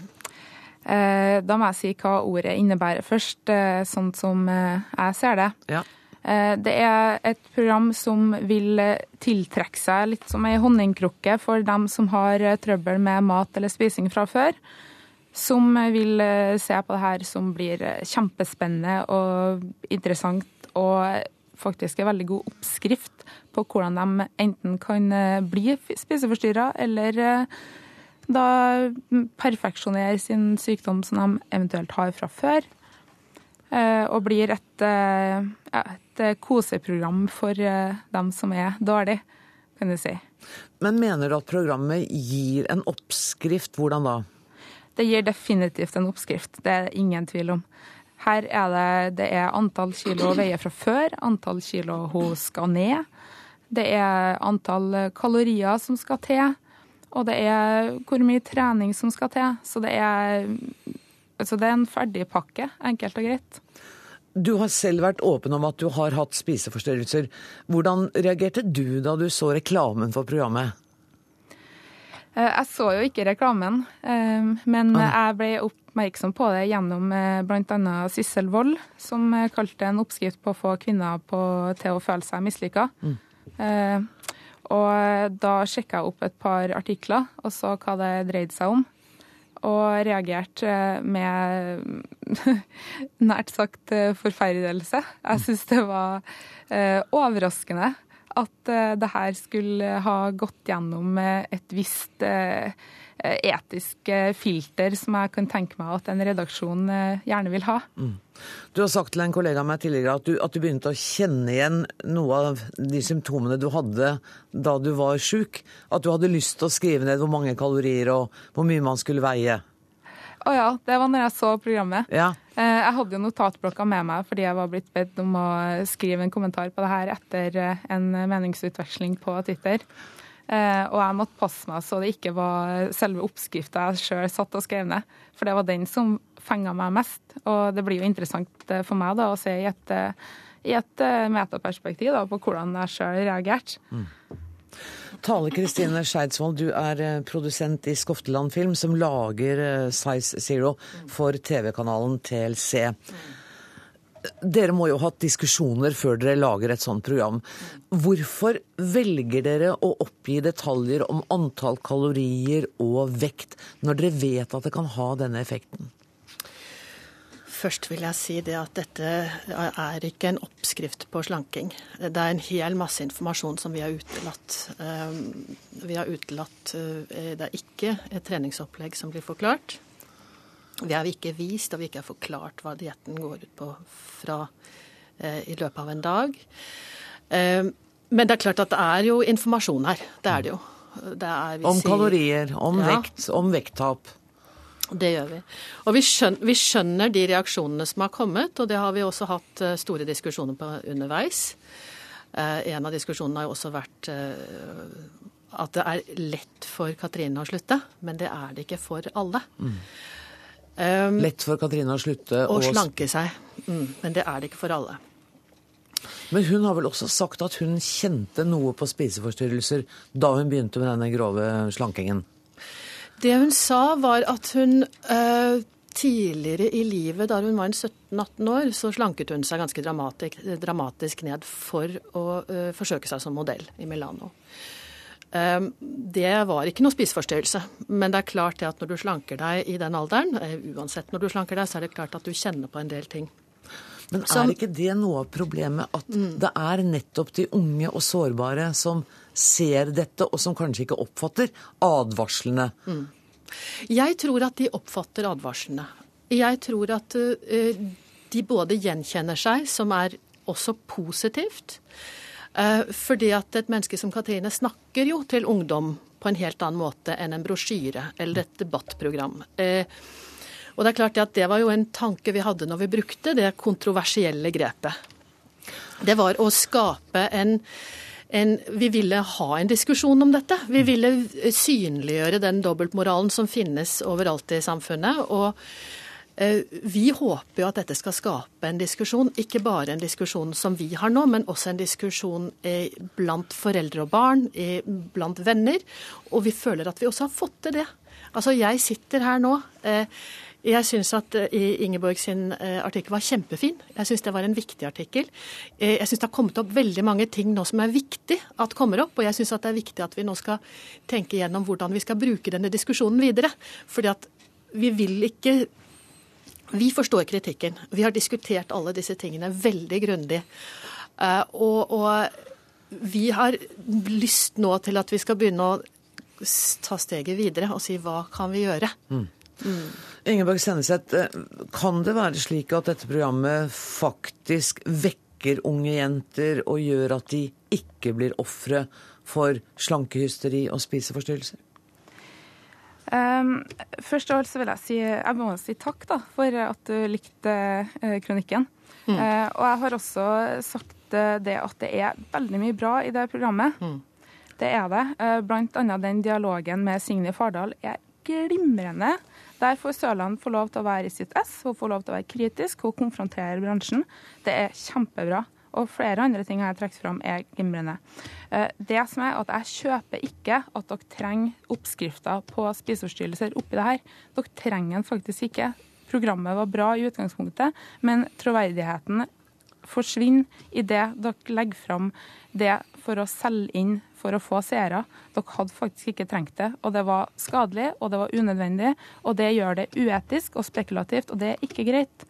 Eh, Da må jeg si hva ordet innebærer først, eh, sånn som eh, jeg ser det. Ja. Eh, Det er et program som vil eh, tiltrekke seg litt som ei honningkrukke for dem som har trøbbel med mat eller spising fra før. Som vil se på det her som blir kjempespennende og interessant, og faktisk en veldig god oppskrift på hvordan de enten kan eh, bli spiseforstyrra, eller eh, da perfeksjonere sin sykdom som de eventuelt har fra før. Eh, Og blir et, et koseprogram for dem som er dårlig, kan du si. Men mener du at programmet gir en oppskrift? Hvordan da? Det gir definitivt en oppskrift, det er det ingen tvil om. Her er det, det er antall kilo hun veier fra før, antall kilo hun skal ned. Det er antall kalorier som skal til, og det er hvor mye trening som skal til. Så det er, altså det er en ferdigpakke, enkelt og greit. Du har selv vært åpen om at du har hatt spiseforstyrrelser. Hvordan reagerte du da du så reklamen for programmet? Eh, Jeg så jo ikke reklamen, eh, men jeg ble oppmerksom på det gjennom bl.a. Sissel Wold, som eh, kalte en oppskrift på å få kvinner på, til å føle seg mislykka. Eh, Og da sjekka jeg opp et par artikler og så hva det dreide seg om. Og reagerte eh, med nært sagt eh, forferdelse. Jeg syns det var eh, overraskende at eh, det her skulle ha gått gjennom eh, et visst eh, etisk eh, filter som jeg kan tenke meg at en redaksjon eh, gjerne vil ha. Du har sagt til en kollega av meg tidligere at du, at du begynte å kjenne igjen noe av de symptomene du hadde da du var sjuk. At du hadde lyst til å skrive ned hvor mange kalorier og hvor mye man skulle veie. Å ja, det var når jeg så programmet. Ja. Eh, Jeg hadde jo notatblokka med meg fordi jeg var blitt bedt om å skrive en kommentar på det her etter en meningsutveksling på Twitter. Eh, Og jeg måtte passe meg så det ikke var selve oppskrifta jeg sjøl satt og skrev ned. For det var den som fenga meg mest. Og det blir jo interessant eh, for meg da å se i et, eh, i et metaperspektiv da, på hvordan jeg sjøl reagerte. Tale Kristine Skeidsvold, du er produsent i Skofteland Film, som lager Size Zero for TV-kanalen TLC. Dere må jo ha hatt diskusjoner før dere lager et sånt program. Hvorfor velger dere å oppgi detaljer om antall kalorier og vekt, når dere vet at det kan ha denne effekten? Først vil jeg si det at dette er ikke en oppskrift på slanking. Det er en hel masse informasjon som vi har utelatt. Um, Vi har utelatt uh, Det er ikke et treningsopplegg som blir forklart. Vi har vi ikke vist og vi ikke har forklart hva dietten går ut på fra, eh, i løpet av en dag. Eh, men det er klart at det er jo informasjon her. Det er det jo. Det er, om kalorier, om ja. vekt, om vekttap. Det gjør vi. Og vi skjønner, vi skjønner, de reaksjonene som har kommet, og det har vi også hatt eh, store diskusjoner på underveis. Eh, en av diskusjonene har jo også vært eh, at det er lett for Katrine å slutte, men det er det ikke for alle. Mm. Um, lett for Katrine å slutte å slanke seg, mm, men det er det ikke for alle. Men hun har vel også sagt at hun kjente noe på spiseforstyrrelser da hun begynte med denne grove slankingen? Det hun sa, var at hun uh, tidligere i livet, da hun var 17-18 år, så slanket hun seg ganske dramatisk, dramatisk ned for å uh, forsøke seg som modell i Milano. Um, det var ikke noe spiseforstyrrelse, men det er klart det at når du slanker deg i den alderen, uansett når du slanker deg, så er det klart at du kjenner på en del ting. Men er ikke det noe av problemet at mm. det er nettopp de unge og sårbare som ser dette, og som kanskje ikke oppfatter advarslene? Mm. Jeg tror at de oppfatter advarslene. Jeg tror at uh, de både gjenkjenner seg, som er også positivt. Uh, fordi at et menneske som Katrine snakker jo til ungdom på en helt annen måte enn en brosjyre eller et debattprogram. Uh, og det er klart at det var jo en tanke vi hadde når vi brukte det kontroversielle grepet. Det var å skape en, en Vi ville ha en diskusjon om dette. Vi ville synliggjøre den dobbeltmoralen som finnes overalt i samfunnet. og eh, vi håper jo at dette skal skape en diskusjon, ikke bare en diskusjon som vi har nå, men også en diskusjon eh, blant foreldre og barn, eh, blant venner. Og vi føler at vi også har fått til det. Altså, jeg sitter her nå. Jeg syns at Ingeborg sin artikkel var kjempefin. Jeg syns det var en viktig artikkel. Jeg syns det har kommet opp veldig mange ting nå som er viktig at kommer opp. Og jeg syns det er viktig at vi nå skal tenke gjennom hvordan vi skal bruke denne diskusjonen videre. Fordi at vi vil ikke Vi forstår kritikken. Vi har diskutert alle disse tingene veldig grundig. Og, og vi har lyst nå til at vi skal begynne å ta steget videre og si hva kan vi gjøre. Mm. Mm. Ingeborg Senneset, eh, kan det være slik at dette programmet faktisk vekker unge jenter og gjør at de ikke blir ofre for slankehysteri og spiseforstyrrelser? Um, først av alt så vil jeg si, jeg må si takk da, for at du likte uh, kronikken. Mm. Uh, og jeg har også sagt uh, det at det er veldig mye bra i det programmet. Mm. Det er det. Blant annet den dialogen med Signe Fardal er glimrende. Der får Sørland få lov til å være i sitt ess, hun får lov til å være kritisk hun konfronterer bransjen. Det er kjempebra. Og flere andre ting jeg har trukket fram, er glimrende. Eh, det som er at Jeg kjøper ikke at dere trenger oppskrifter på spiseforstyrrelser oppi det her. Dere trenger den faktisk ikke. Programmet var bra i utgangspunktet, men troverdigheten forsvinner idet dere legger fram det for å selge inn for å få seere. Dere hadde faktisk ikke trengt det. Og det var skadelig, og det var unødvendig. Og det gjør det uetisk og spekulativt, og det er ikke greit.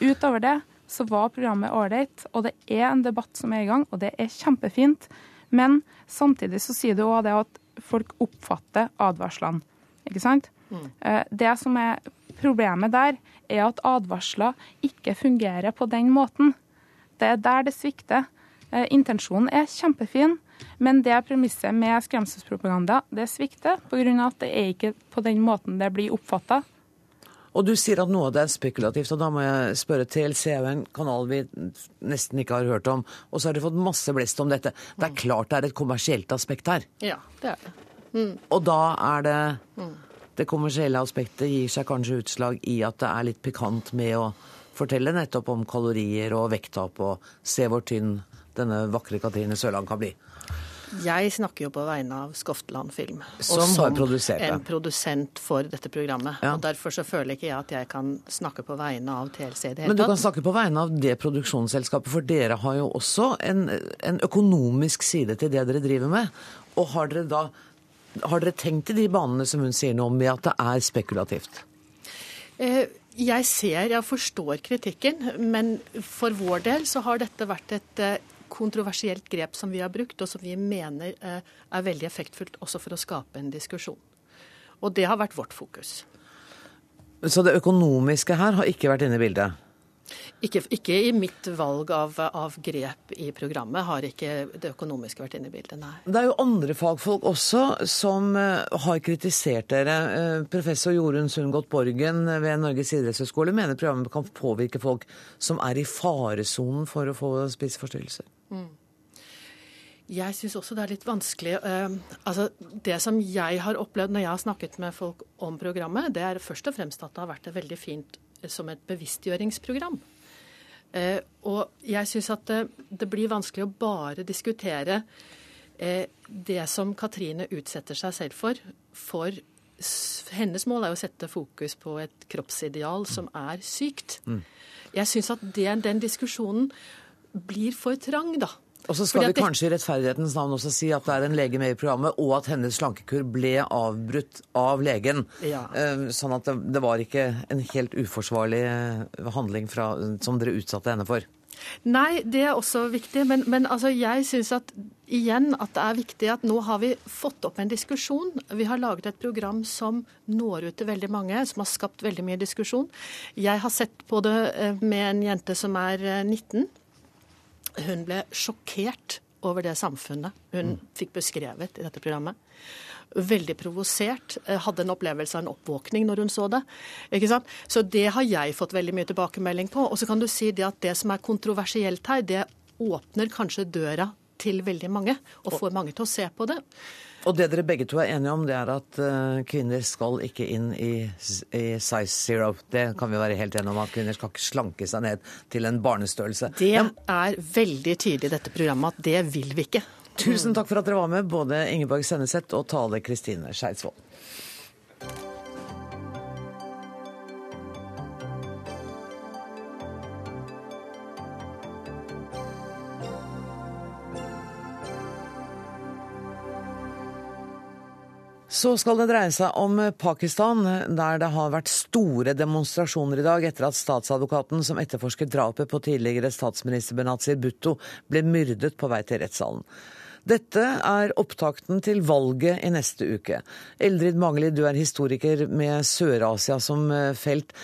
Utover det så var programmet ålreit, og det er en debatt som er i gang, og det er kjempefint. Men samtidig så sier det òg det at folk oppfatter advarslene. Ikke sant? Mm. Eh, det som er problemet der, er at advarsler ikke fungerer på den måten. Det er der det svikter. Eh, intensjonen er kjempefin, men det premisset med skremselspropaganda det svikter pga. at det er ikke på den måten det blir oppfatta. Og du sier at noe av det er spekulativt, og da må jeg spørre TLC er jo en kanal vi nesten ikke har hørt om, og så har de fått masse blest om dette. Det er klart det er et kommersielt aspekt her. Ja, det er det. Mm. Og da er det mm. Det kommersielle aspektet gir seg kanskje utslag i at det er litt pikant med å fortelle nettopp om kalorier og vekttap og se hvor tynn denne vakre Katrine Sørland kan bli. Jeg snakker jo på vegne av Skoftland Film. Som, som en produsent for dette programmet. Ja. og Derfor så føler ikke jeg at jeg kan snakke på vegne av TLC i det hele tatt. Men du kan snakke på vegne av det produksjonsselskapet, for dere har jo også en, en økonomisk side til det dere driver med. Og har dere da har dere tenkt i de banene som hun sier noe om, med at det er spekulativt? Eh, jeg ser, jeg forstår kritikken, men for vår del så har dette vært et eh, kontroversielt grep som vi har brukt, og som vi mener eh, er veldig effektfullt også for å skape en diskusjon. Og det har vært vårt fokus. Så det økonomiske her har ikke vært inne i bildet? Ikke, ikke, i mitt valg av, av, grep i programmet har ikke det økonomiske vært inne i bildet, nei. Det er jo andre fagfolk også som uh, har kritisert dere. Uh, professor Jorunn Sundgodt Borgen ved Norges idrettshøgskole mener programmet kan påvirke folk som er i faresonen for å få spiseforstyrrelser. Mm. Jeg syns også det er litt vanskelig. Uh, altså, det som jeg har opplevd når jeg har snakket med folk om programmet, det er først og fremst at det har vært et veldig fint som et bevisstgjøringsprogram. Eh, og jeg syns at det, det, blir vanskelig å bare diskutere eh, det som Katrine utsetter seg selv for. For hennes mål er å sette fokus på et kroppsideal som er sykt. Mm. Jeg syns at det, den diskusjonen blir for trang, da. Og så skal vi kanskje i rettferdighetens navn også si at det er en lege med i programmet, og at hennes slankekur ble avbrutt av legen. Ja. Eh, sånn at det, var ikke en helt uforsvarlig eh, handling fra, som dere utsatte henne for. Nei, det er også viktig. Men, men altså, jeg syns at igjen at det er viktig at nå har vi fått opp en diskusjon. Vi har laget et program som når ut til veldig mange, som har skapt veldig mye diskusjon. Jeg har sett på det eh, med en jente som er 19 hun ble sjokkert over det samfunnet hun mm. fikk beskrevet i dette programmet. Veldig provosert. Eh, hadde en opplevelse av en oppvåkning når hun så det. Ikke sant? Så det har jeg fått veldig mye tilbakemelding på. Og så kan du si det at det som er kontroversielt her, det åpner kanskje døra til veldig mange, og får mange til å se på det. Og det dere begge to er enige om, det er at uh, kvinner skal ikke inn i, i, size zero. Det kan vi være helt enige om, at kvinner skal ikke slanke seg ned til en barnestørrelse. Det er veldig tydelig i dette programmet at det vil vi ikke. Tusen takk for at dere var med, både Ingeborg Senneset og Tale Kristine Skeidsvold. Så skal det dreie seg om Pakistan, der det har vært store demonstrasjoner i dag etter at statsadvokaten som etterforsker drapet på tidligere statsminister Benazir Bhutto, ble myrdet på vei til rettssalen. Dette er opptakten til valget i neste uke. Eldrid Mageli, du er historiker med Sør-Asia som eh, felt.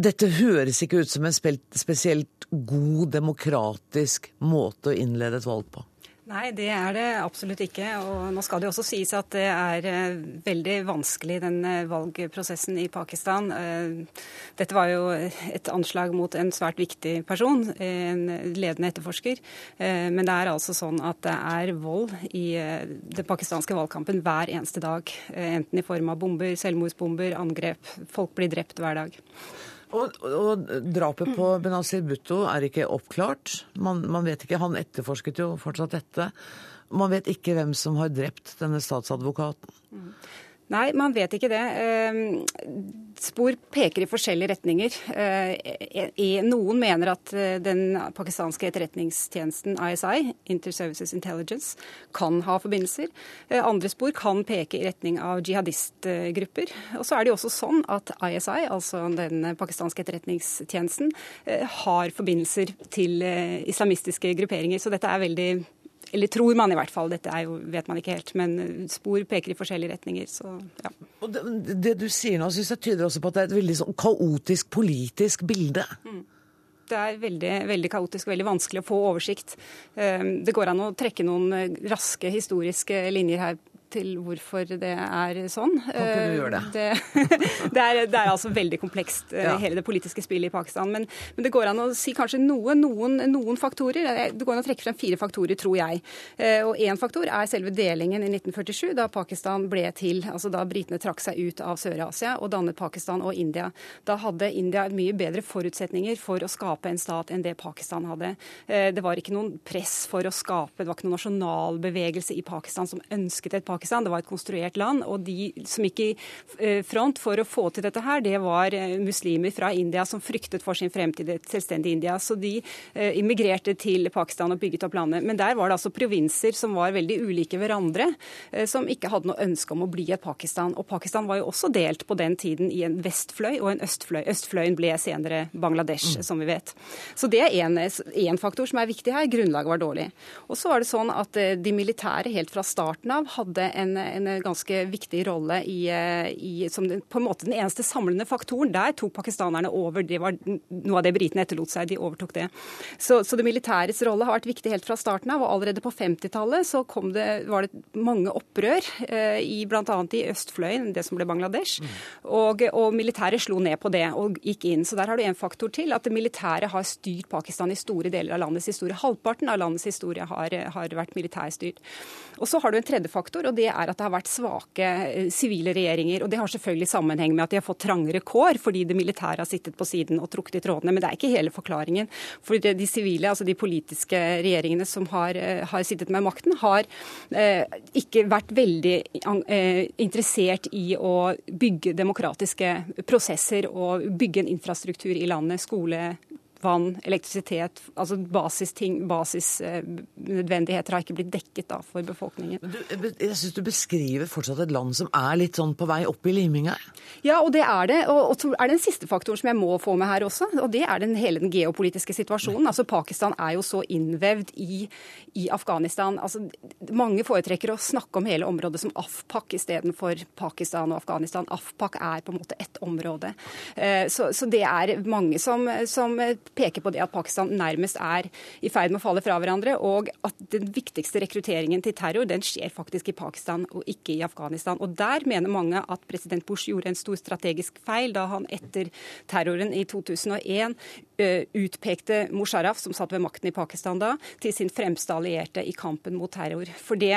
Dette høres ikke ut som en spesielt god demokratisk måte å innlede et valg på? Nei, det er det absolutt ikke. Og nå skal det også sies at det er eh, veldig vanskelig, den eh, valgprosessen i Pakistan. Eh, dette var jo et anslag mot en svært viktig person, en ledende etterforsker. Men det er altså sånn at det er vold i den pakistanske valgkampen hver eneste dag. Enten i form av bomber, selvmordsbomber, angrep. Folk blir drept hver dag. Og, og, drapet på Benazir Bhutto er ikke oppklart. Man, man, vet ikke, Han etterforsket jo fortsatt dette. Man vet ikke hvem som har drept denne statsadvokaten. Mm. Nei, man vet ikke det. Ehm, spor peker i forskjellige retninger. Eh, noen mener at eh, den pakistanske etterretningstjenesten ISI, Inter-Services Intelligence, kan ha forbindelser. Eh, andre spor kan peke i retning av jihadistgrupper. Og så er det jo også sånn at ISI, altså den pakistanske etterretningstjenesten, har forbindelser til islamistiske grupperinger. Så dette er veldig eller tror man i hvert fall. Dette jo, vet man ikke helt. Men spor peker i forskjellige retninger. Så, ja. Det, det, du sier nå, synes jeg tyder også på at det er et veldig sånn kaotisk politisk bilde. Mm. Det er veldig, veldig kaotisk og veldig vanskelig å få oversikt. Ehm, det går an å trekke noen raske historiske linjer her til hvorfor det er sånn. Du gjøre det? Det, det, er, det er, altså veldig komplekst, eh, ja. hele det politiske spillet i Pakistan. Men, men, det går an å si kanskje noe, noen, noen, faktorer. Det går an å trekke frem fire faktorer, tror jeg. Eh, og én faktor er selve delingen i 1947, da Pakistan ble til. Altså da britene trakk seg ut av Sør-Asia og dannet Pakistan og India. Da hadde India mye bedre forutsetninger for å skape en stat enn det Pakistan hadde. Eh, det var ikke noen press for å skape, det var ikke noen nasjonalbevegelse i Pakistan som ønsket et Pakistan Pakistan. Det var et konstruert land. Og de som gikk i eh, front for å få til dette her, det var eh, muslimer fra India som fryktet for sin fremtid, et selvstendig India. Så de eh, immigrerte til Pakistan og bygget opp landet. Men der var det altså provinser som var veldig ulike hverandre, som ikke hadde noe ønske om å bli et Pakistan. Og Pakistan var jo også delt på den tiden i en vestfløy og en østfløy. Østfløyen ble senere Bangladesh, mm. som vi vet. Så det er én faktor som er viktig her. Grunnlaget var dårlig. Og så var det sånn at de militære helt fra starten av hadde en, en ganske viktig rolle i, i, som på en måte den eneste samlende faktoren. Der tok pakistanerne over. Det var noe av det britene etterlot seg. De overtok det. Så, så det militærets rolle har vært viktig helt fra starten av. og Allerede på 50-tallet så det, var det mange opprør eh, i bl.a. i østfløyen, det som ble Bangladesh. Og, og militæret slo ned på det og gikk inn. Så der har du en faktor til. At det militære har styrt Pakistan i store deler av landets historie. Halvparten av landets historie har, har vært militærstyrt. Og så har du en tredje faktor, og det er at det har vært svake eh, sivile regjeringer. og Det har selvfølgelig sammenheng med at de har fått trangere kår fordi det militære har sittet på siden og trukket i trådene. Men det er ikke hele forklaringen. For de sivile, altså de politiske regjeringene som har, eh, har sittet med makten, har eh, ikke vært veldig eh, interessert i å bygge demokratiske prosesser og bygge en infrastruktur i landet. Skole, vann, elektrisitet, altså basisting, basisnødvendigheter har ikke blitt dekket da for befolkningen. Du, jeg syns du beskriver fortsatt et land som er litt sånn på vei opp i liminga? Ja, og det er det. Og, så er det en siste faktor som jeg må få med her også, og det er den, hele den geopolitiske situasjonen. Altså Pakistan er jo så innvevd i, i Afghanistan. Altså, mange foretrekker å snakke om hele området som AFPAK istedenfor Pakistan og Afghanistan. AFPAK er på en måte ett område. Eh, så, så det er mange som, som peker på det at Pakistan nærmest er i ferd med å falle fra hverandre, og at den viktigste rekrutteringen til terror den skjer faktisk i Pakistan og ikke i Afghanistan. Og Der mener mange at president Bush gjorde en stor strategisk feil da han etter terroren i 2001 utpekte Musharraf, som satt ved makten i Pakistan da, til sin fremste allierte i kampen mot terror. Det,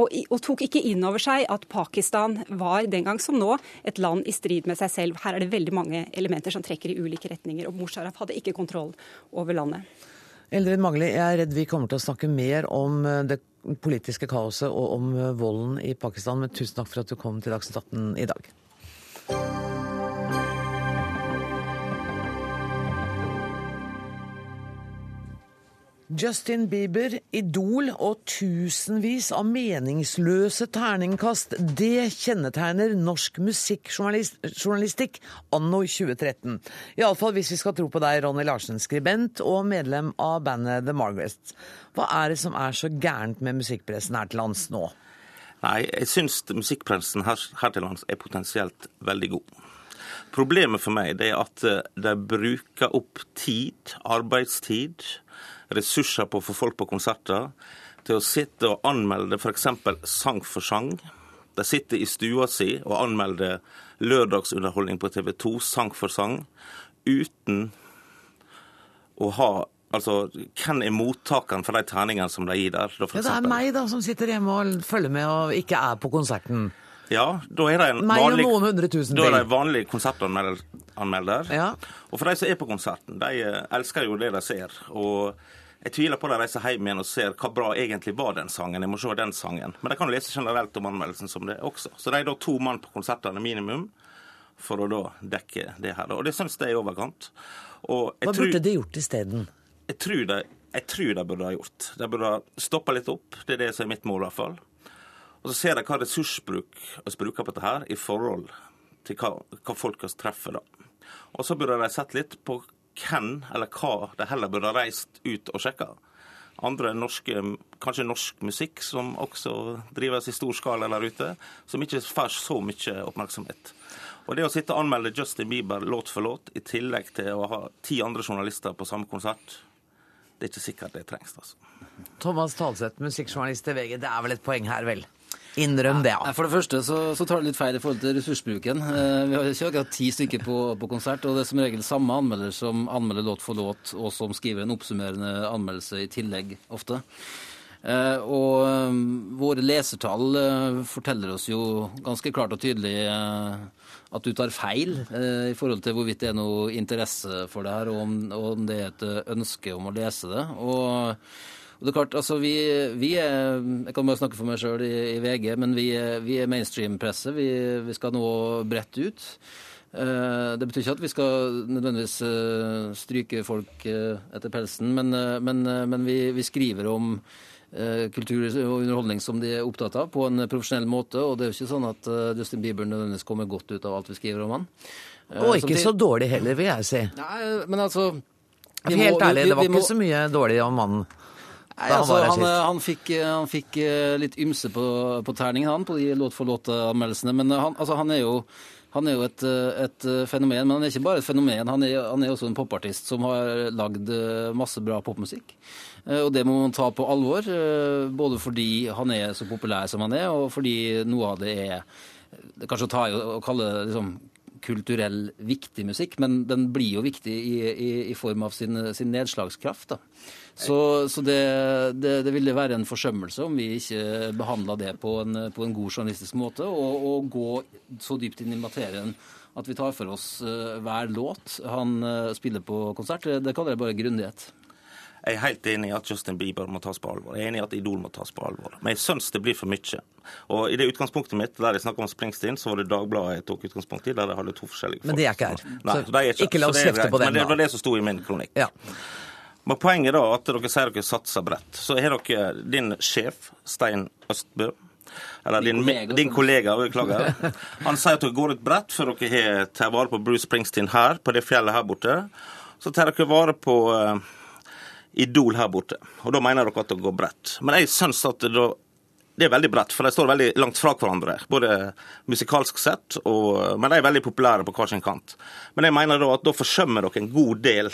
og, og tok ikke inn over seg at Pakistan var den gang som nå et land i strid med seg selv. Her er det veldig mange elementer som trekker i ulike retninger. og Musharraf hadde ikke kontroll over landet. Eldrid Magli, jeg er redd vi kommer til å snakke mer om eh, det politiske kaoset og om eh, volden i Pakistan, men tusen takk for at du kom til Dagsnytt 18 i dag. Justin Bieber, Idol og tusenvis av meningsløse terningkast. Det kjennetegner norsk musikkjournalistikk anno 2013. Iallfall hvis vi skal tro på deg, Ronny Larsen, skribent og medlem av bandet The Margaret. Hva er det som er så gærent med musikkpressen her til lands nå? Nei, jeg syns musikkpressen her, her til lands er potensielt veldig god. Problemet for meg er at de bruker opp tid, arbeidstid, ressurser på å få folk på konserter, til å sitte og anmelde f.eks. sang for sang. De sitter i stua si og anmelder lørdagsunderholdning på TV 2 sang for sang, uten å ha Altså, Hvem er mottakeren for de terningene som de gir der? Da, ja, det er meg da, som sitter hjemme og følger med og ikke er på konserten. Ja, da er det en vanlig, da er det en vanlig konsertanmelder. Ja. Og for de som er på konserten, de elsker jo det de ser. Og jeg tviler på de reiser hjem igjen og ser hva bra egentlig var den sangen. Jeg må se den sangen. Men de kan jo lese generelt om anmeldelsen som det også. Så de er da to mann på konsertene minimum for å da dekke det her. Og det syns jeg er i overkant. Hva tror, burde de gjort isteden? Jeg tror de jeg tror de burde ha gjort. De burde ha stoppa litt opp. Det er det som er mitt mål, i hvert fall. Og så ser de hva ressursbruk vi bruker på dette her, i forhold til hva, hva folk treffer da. Og så burde de sett litt på hvem eller hva de heller burde ha reist ut og sjekka. Andre norske, kanskje norsk musikk som også drives i stor skala der ute, som ikke får så mye oppmerksomhet. Og det å sitte og anmelde Justin Bieber låt for låt, i tillegg til å ha ti andre journalister på samme konsert, det er ikke sikkert det trengs. altså. Thomas Talseth, musikkjournalist i VG, det er vel et poeng her, vel? Innrøm det, ja. For det første så, så, tar det litt feil i forhold til ressursbruken. Eh, vi har ikke akkurat ti stykker på, på, konsert, og det er som regel samme anmelder som anmelder låt for låt, og som skriver en oppsummerende anmeldelse i tillegg, ofte. Eh, og um, våre lesertall forteller oss jo ganske klart og tydelig at du tar feil uh, i forhold til hvorvidt det er noe interesse for det her, og om, og om det er et ønske om å lese det. Og og det er klart, altså vi, vi er Jeg kan bare snakke for meg sjøl i, i, VG, men vi, vi er mainstream-presse. Vi, vi, skal nå bredt ut. Uh, det betyr ikke at vi skal nødvendigvis uh, stryke folk uh, etter pelsen, men, men, men vi, skriver om kultur og underholdning som de er opptatt av, på en profesjonell måte. Og det er jo ikke sånn at Justin Bieber nødvendigvis kommer godt ut av alt vi skriver om han. og ikke så dårlig heller, vil jeg si. Nei, men altså Helt ærlig, det var ikke så mye dårlig om mannen. Nei, altså, han, han, fikk, han, fikk, litt ymse på, på terningen, han, på de låt for låt-anmeldelsene. Men han, altså, han, er jo, han er jo et, et, fenomen. Men han er ikke bare et fenomen, han er, han er også en popartist som har lagd masse bra popmusikk. Og det må man ta på alvor, både fordi han er så populær som han er, og fordi noe av det er det Kanskje å ta i å kalle det liksom kulturell viktig musikk, men den blir jo viktig i, i, i form av sin, sin nedslagskraft. da. Så, så det, det, det, ville være en forsømmelse om vi ikke behandla det på en, på en, god journalistisk måte, og, og, gå så dypt inn i materien at vi tar for oss uh, hver låt han uh, spiller på konsert. Det kaller jeg bare grundighet. Jeg er helt enig i at Justin Bieber må tas på alvor. Jeg er enig i at Idol må tas på alvor. Men jeg syns det blir for mye. Og i det utgangspunktet mitt, der jeg snakka om Springsteen, så var det Dagbladet jeg tok utgangspunkt i, der jeg hadde to forskjellige folk. Men det er ikke her. Nei, så er ikke, ikke la oss kjefte på den, Men det var det som sto i min kronikk. Ja. Men poenget er da at dere sier dere satser bredt. Så har dere din sjef, Stein Østbø, eller din, kollega, din kollega, beklager. Han sier at dere går ut bredt, for dere tar vare på Bruce Springsteen her, på det fjellet her borte. Så tar dere vare på uh, Idol her borte. Og da mener dere at det går bredt. Men jeg syns at det, det er veldig bredt, for de står veldig langt fra hverandre. Både musikalsk sett, og, men de er veldig populære på hver sin kant. Men jeg mener da at da forsømmer dere en god del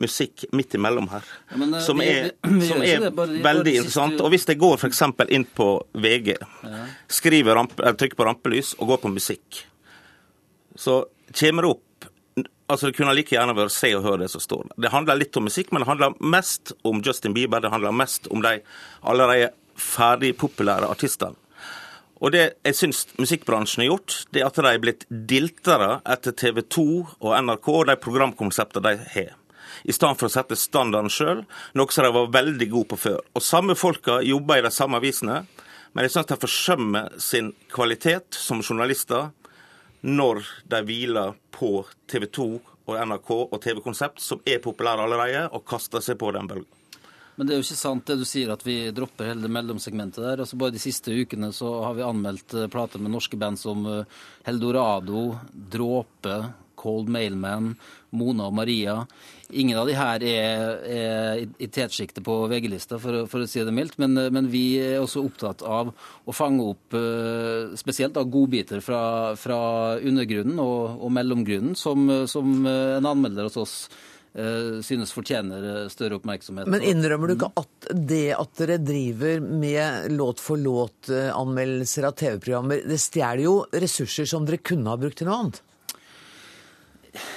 musikk midt imellom her, ja, men, som vi, er, vi, som er bare, veldig interessant. Og hvis jeg går f.eks. inn på VG, ja. skriver ramp, trykker på rampelys og går på musikk, så kommer det opp Altså, Det kunne like gjerne vært Se og Hør det som står der. Det handler litt om musikk, men det handler mest om Justin Bieber. Det handler mest om de allerede ferdig populære artistene. Og det jeg syns musikkbransjen har gjort, det er at de er blitt diltere etter TV 2 og NRK og de programkonseptene de har. I stedet for å sette standarden sjøl, noe som de var veldig gode på før. Og samme folka jobber i de samme avisene, men jeg syns de forsømmer sin kvalitet som journalister når de hviler på TV 2 og NRK og TV-konsept, som er populære allerede, og kaster seg på den bølgen. Men det er jo ikke sant det du sier, at vi dropper hele det mellomsegmentet der. Altså Bare de siste ukene så har vi anmeldt eh, plater med norske band som eh, Heldorado, Dråpe, Cold Mailman, Mona og Maria. Ingen av de her er, er i tetsjiktet på VG-lista, for, for, å si det mildt. Men, men, vi er også opptatt av å fange opp uh, spesielt da, godbiter fra, fra undergrunnen og, og mellomgrunnen, som, som, en anmelder hos oss uh, synes fortjener større oppmerksomhet. Men innrømmer du ikke at det at dere driver med låt-for-låt-anmeldelser av TV-programmer, det stjeler jo ressurser som dere kunne ha brukt til noe annet?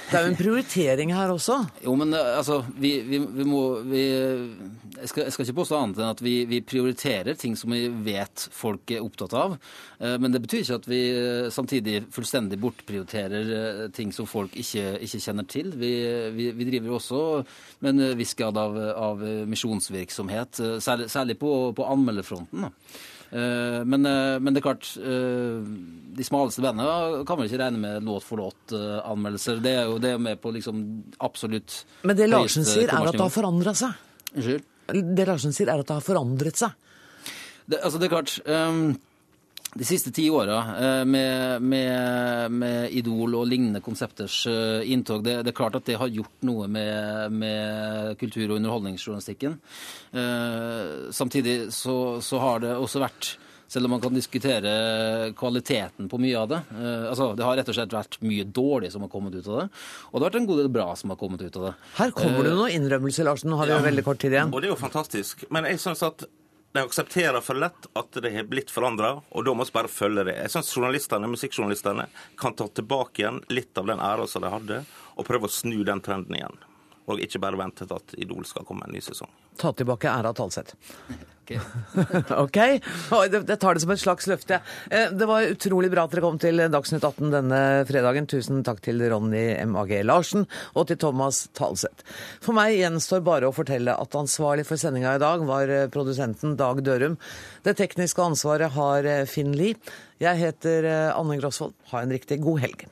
Det er jo en prioritering her også. Jo, men eh, altså, vi, vi, vi må vi, jeg, skal, jeg, skal, ikke påstå annet enn at vi, prioriterer ting som vi vet folk er opptatt av. Eh, men det betyr ikke at vi eh, samtidig fullstendig bortprioriterer ting som folk ikke, ikke kjenner til. Vi, driver også med en viss grad av, av misjonsvirksomhet, særlig, særlig på, på anmelderfronten. da. Eh, men, eh, men, det er klart, eh, de smaleste bandene kan vel ikke regne med låt for låt-anmeldelser. Det er jo det er med på liksom absolutt Men det Larsen sier, er at det har forandra seg. Unnskyld? Det Larsen sier, er at det har forandret seg. Det, altså, det er klart um, de siste ti åra eh, med, med, med, Idol og lignende konsepters eh, inntog, det, det, er klart at det har gjort noe med, med kultur- og underholdningsjournalistikken. Eh, samtidig så, så, har det også vært selv om man kan diskutere kvaliteten på mye av det. altså, Det har rett og slett vært mye dårlig som har kommet ut av det. Og det har vært en god del bra som har kommet ut av det. Her kommer det noen innrømmelser, Larsen. Nå har vi ja, jo veldig kort tid igjen. Og det er jo fantastisk. Men jeg synes at de aksepterer for lett at det har blitt forandra, og da må vi bare følge det. Jeg syns journalistene, musikkjournalistene kan ta tilbake igjen litt av den æra som de hadde, og prøve å snu den trenden igjen. Og ikke bare vente til at Idol skal komme en ny sesong. Ta tilbake æra Talseth. OK. Jeg tar det som et slags løfte. Eh, det var utrolig bra at dere kom til Dagsnytt 18 denne fredagen. Tusen takk til Ronny MAG Larsen og til Thomas Talseth. For meg gjenstår bare å fortelle at ansvarlig for sendinga i dag var eh, produsenten Dag Dørum. Det tekniske ansvaret har eh, Finn Lie. Jeg heter Anne Grosvold. Ha en riktig god helg.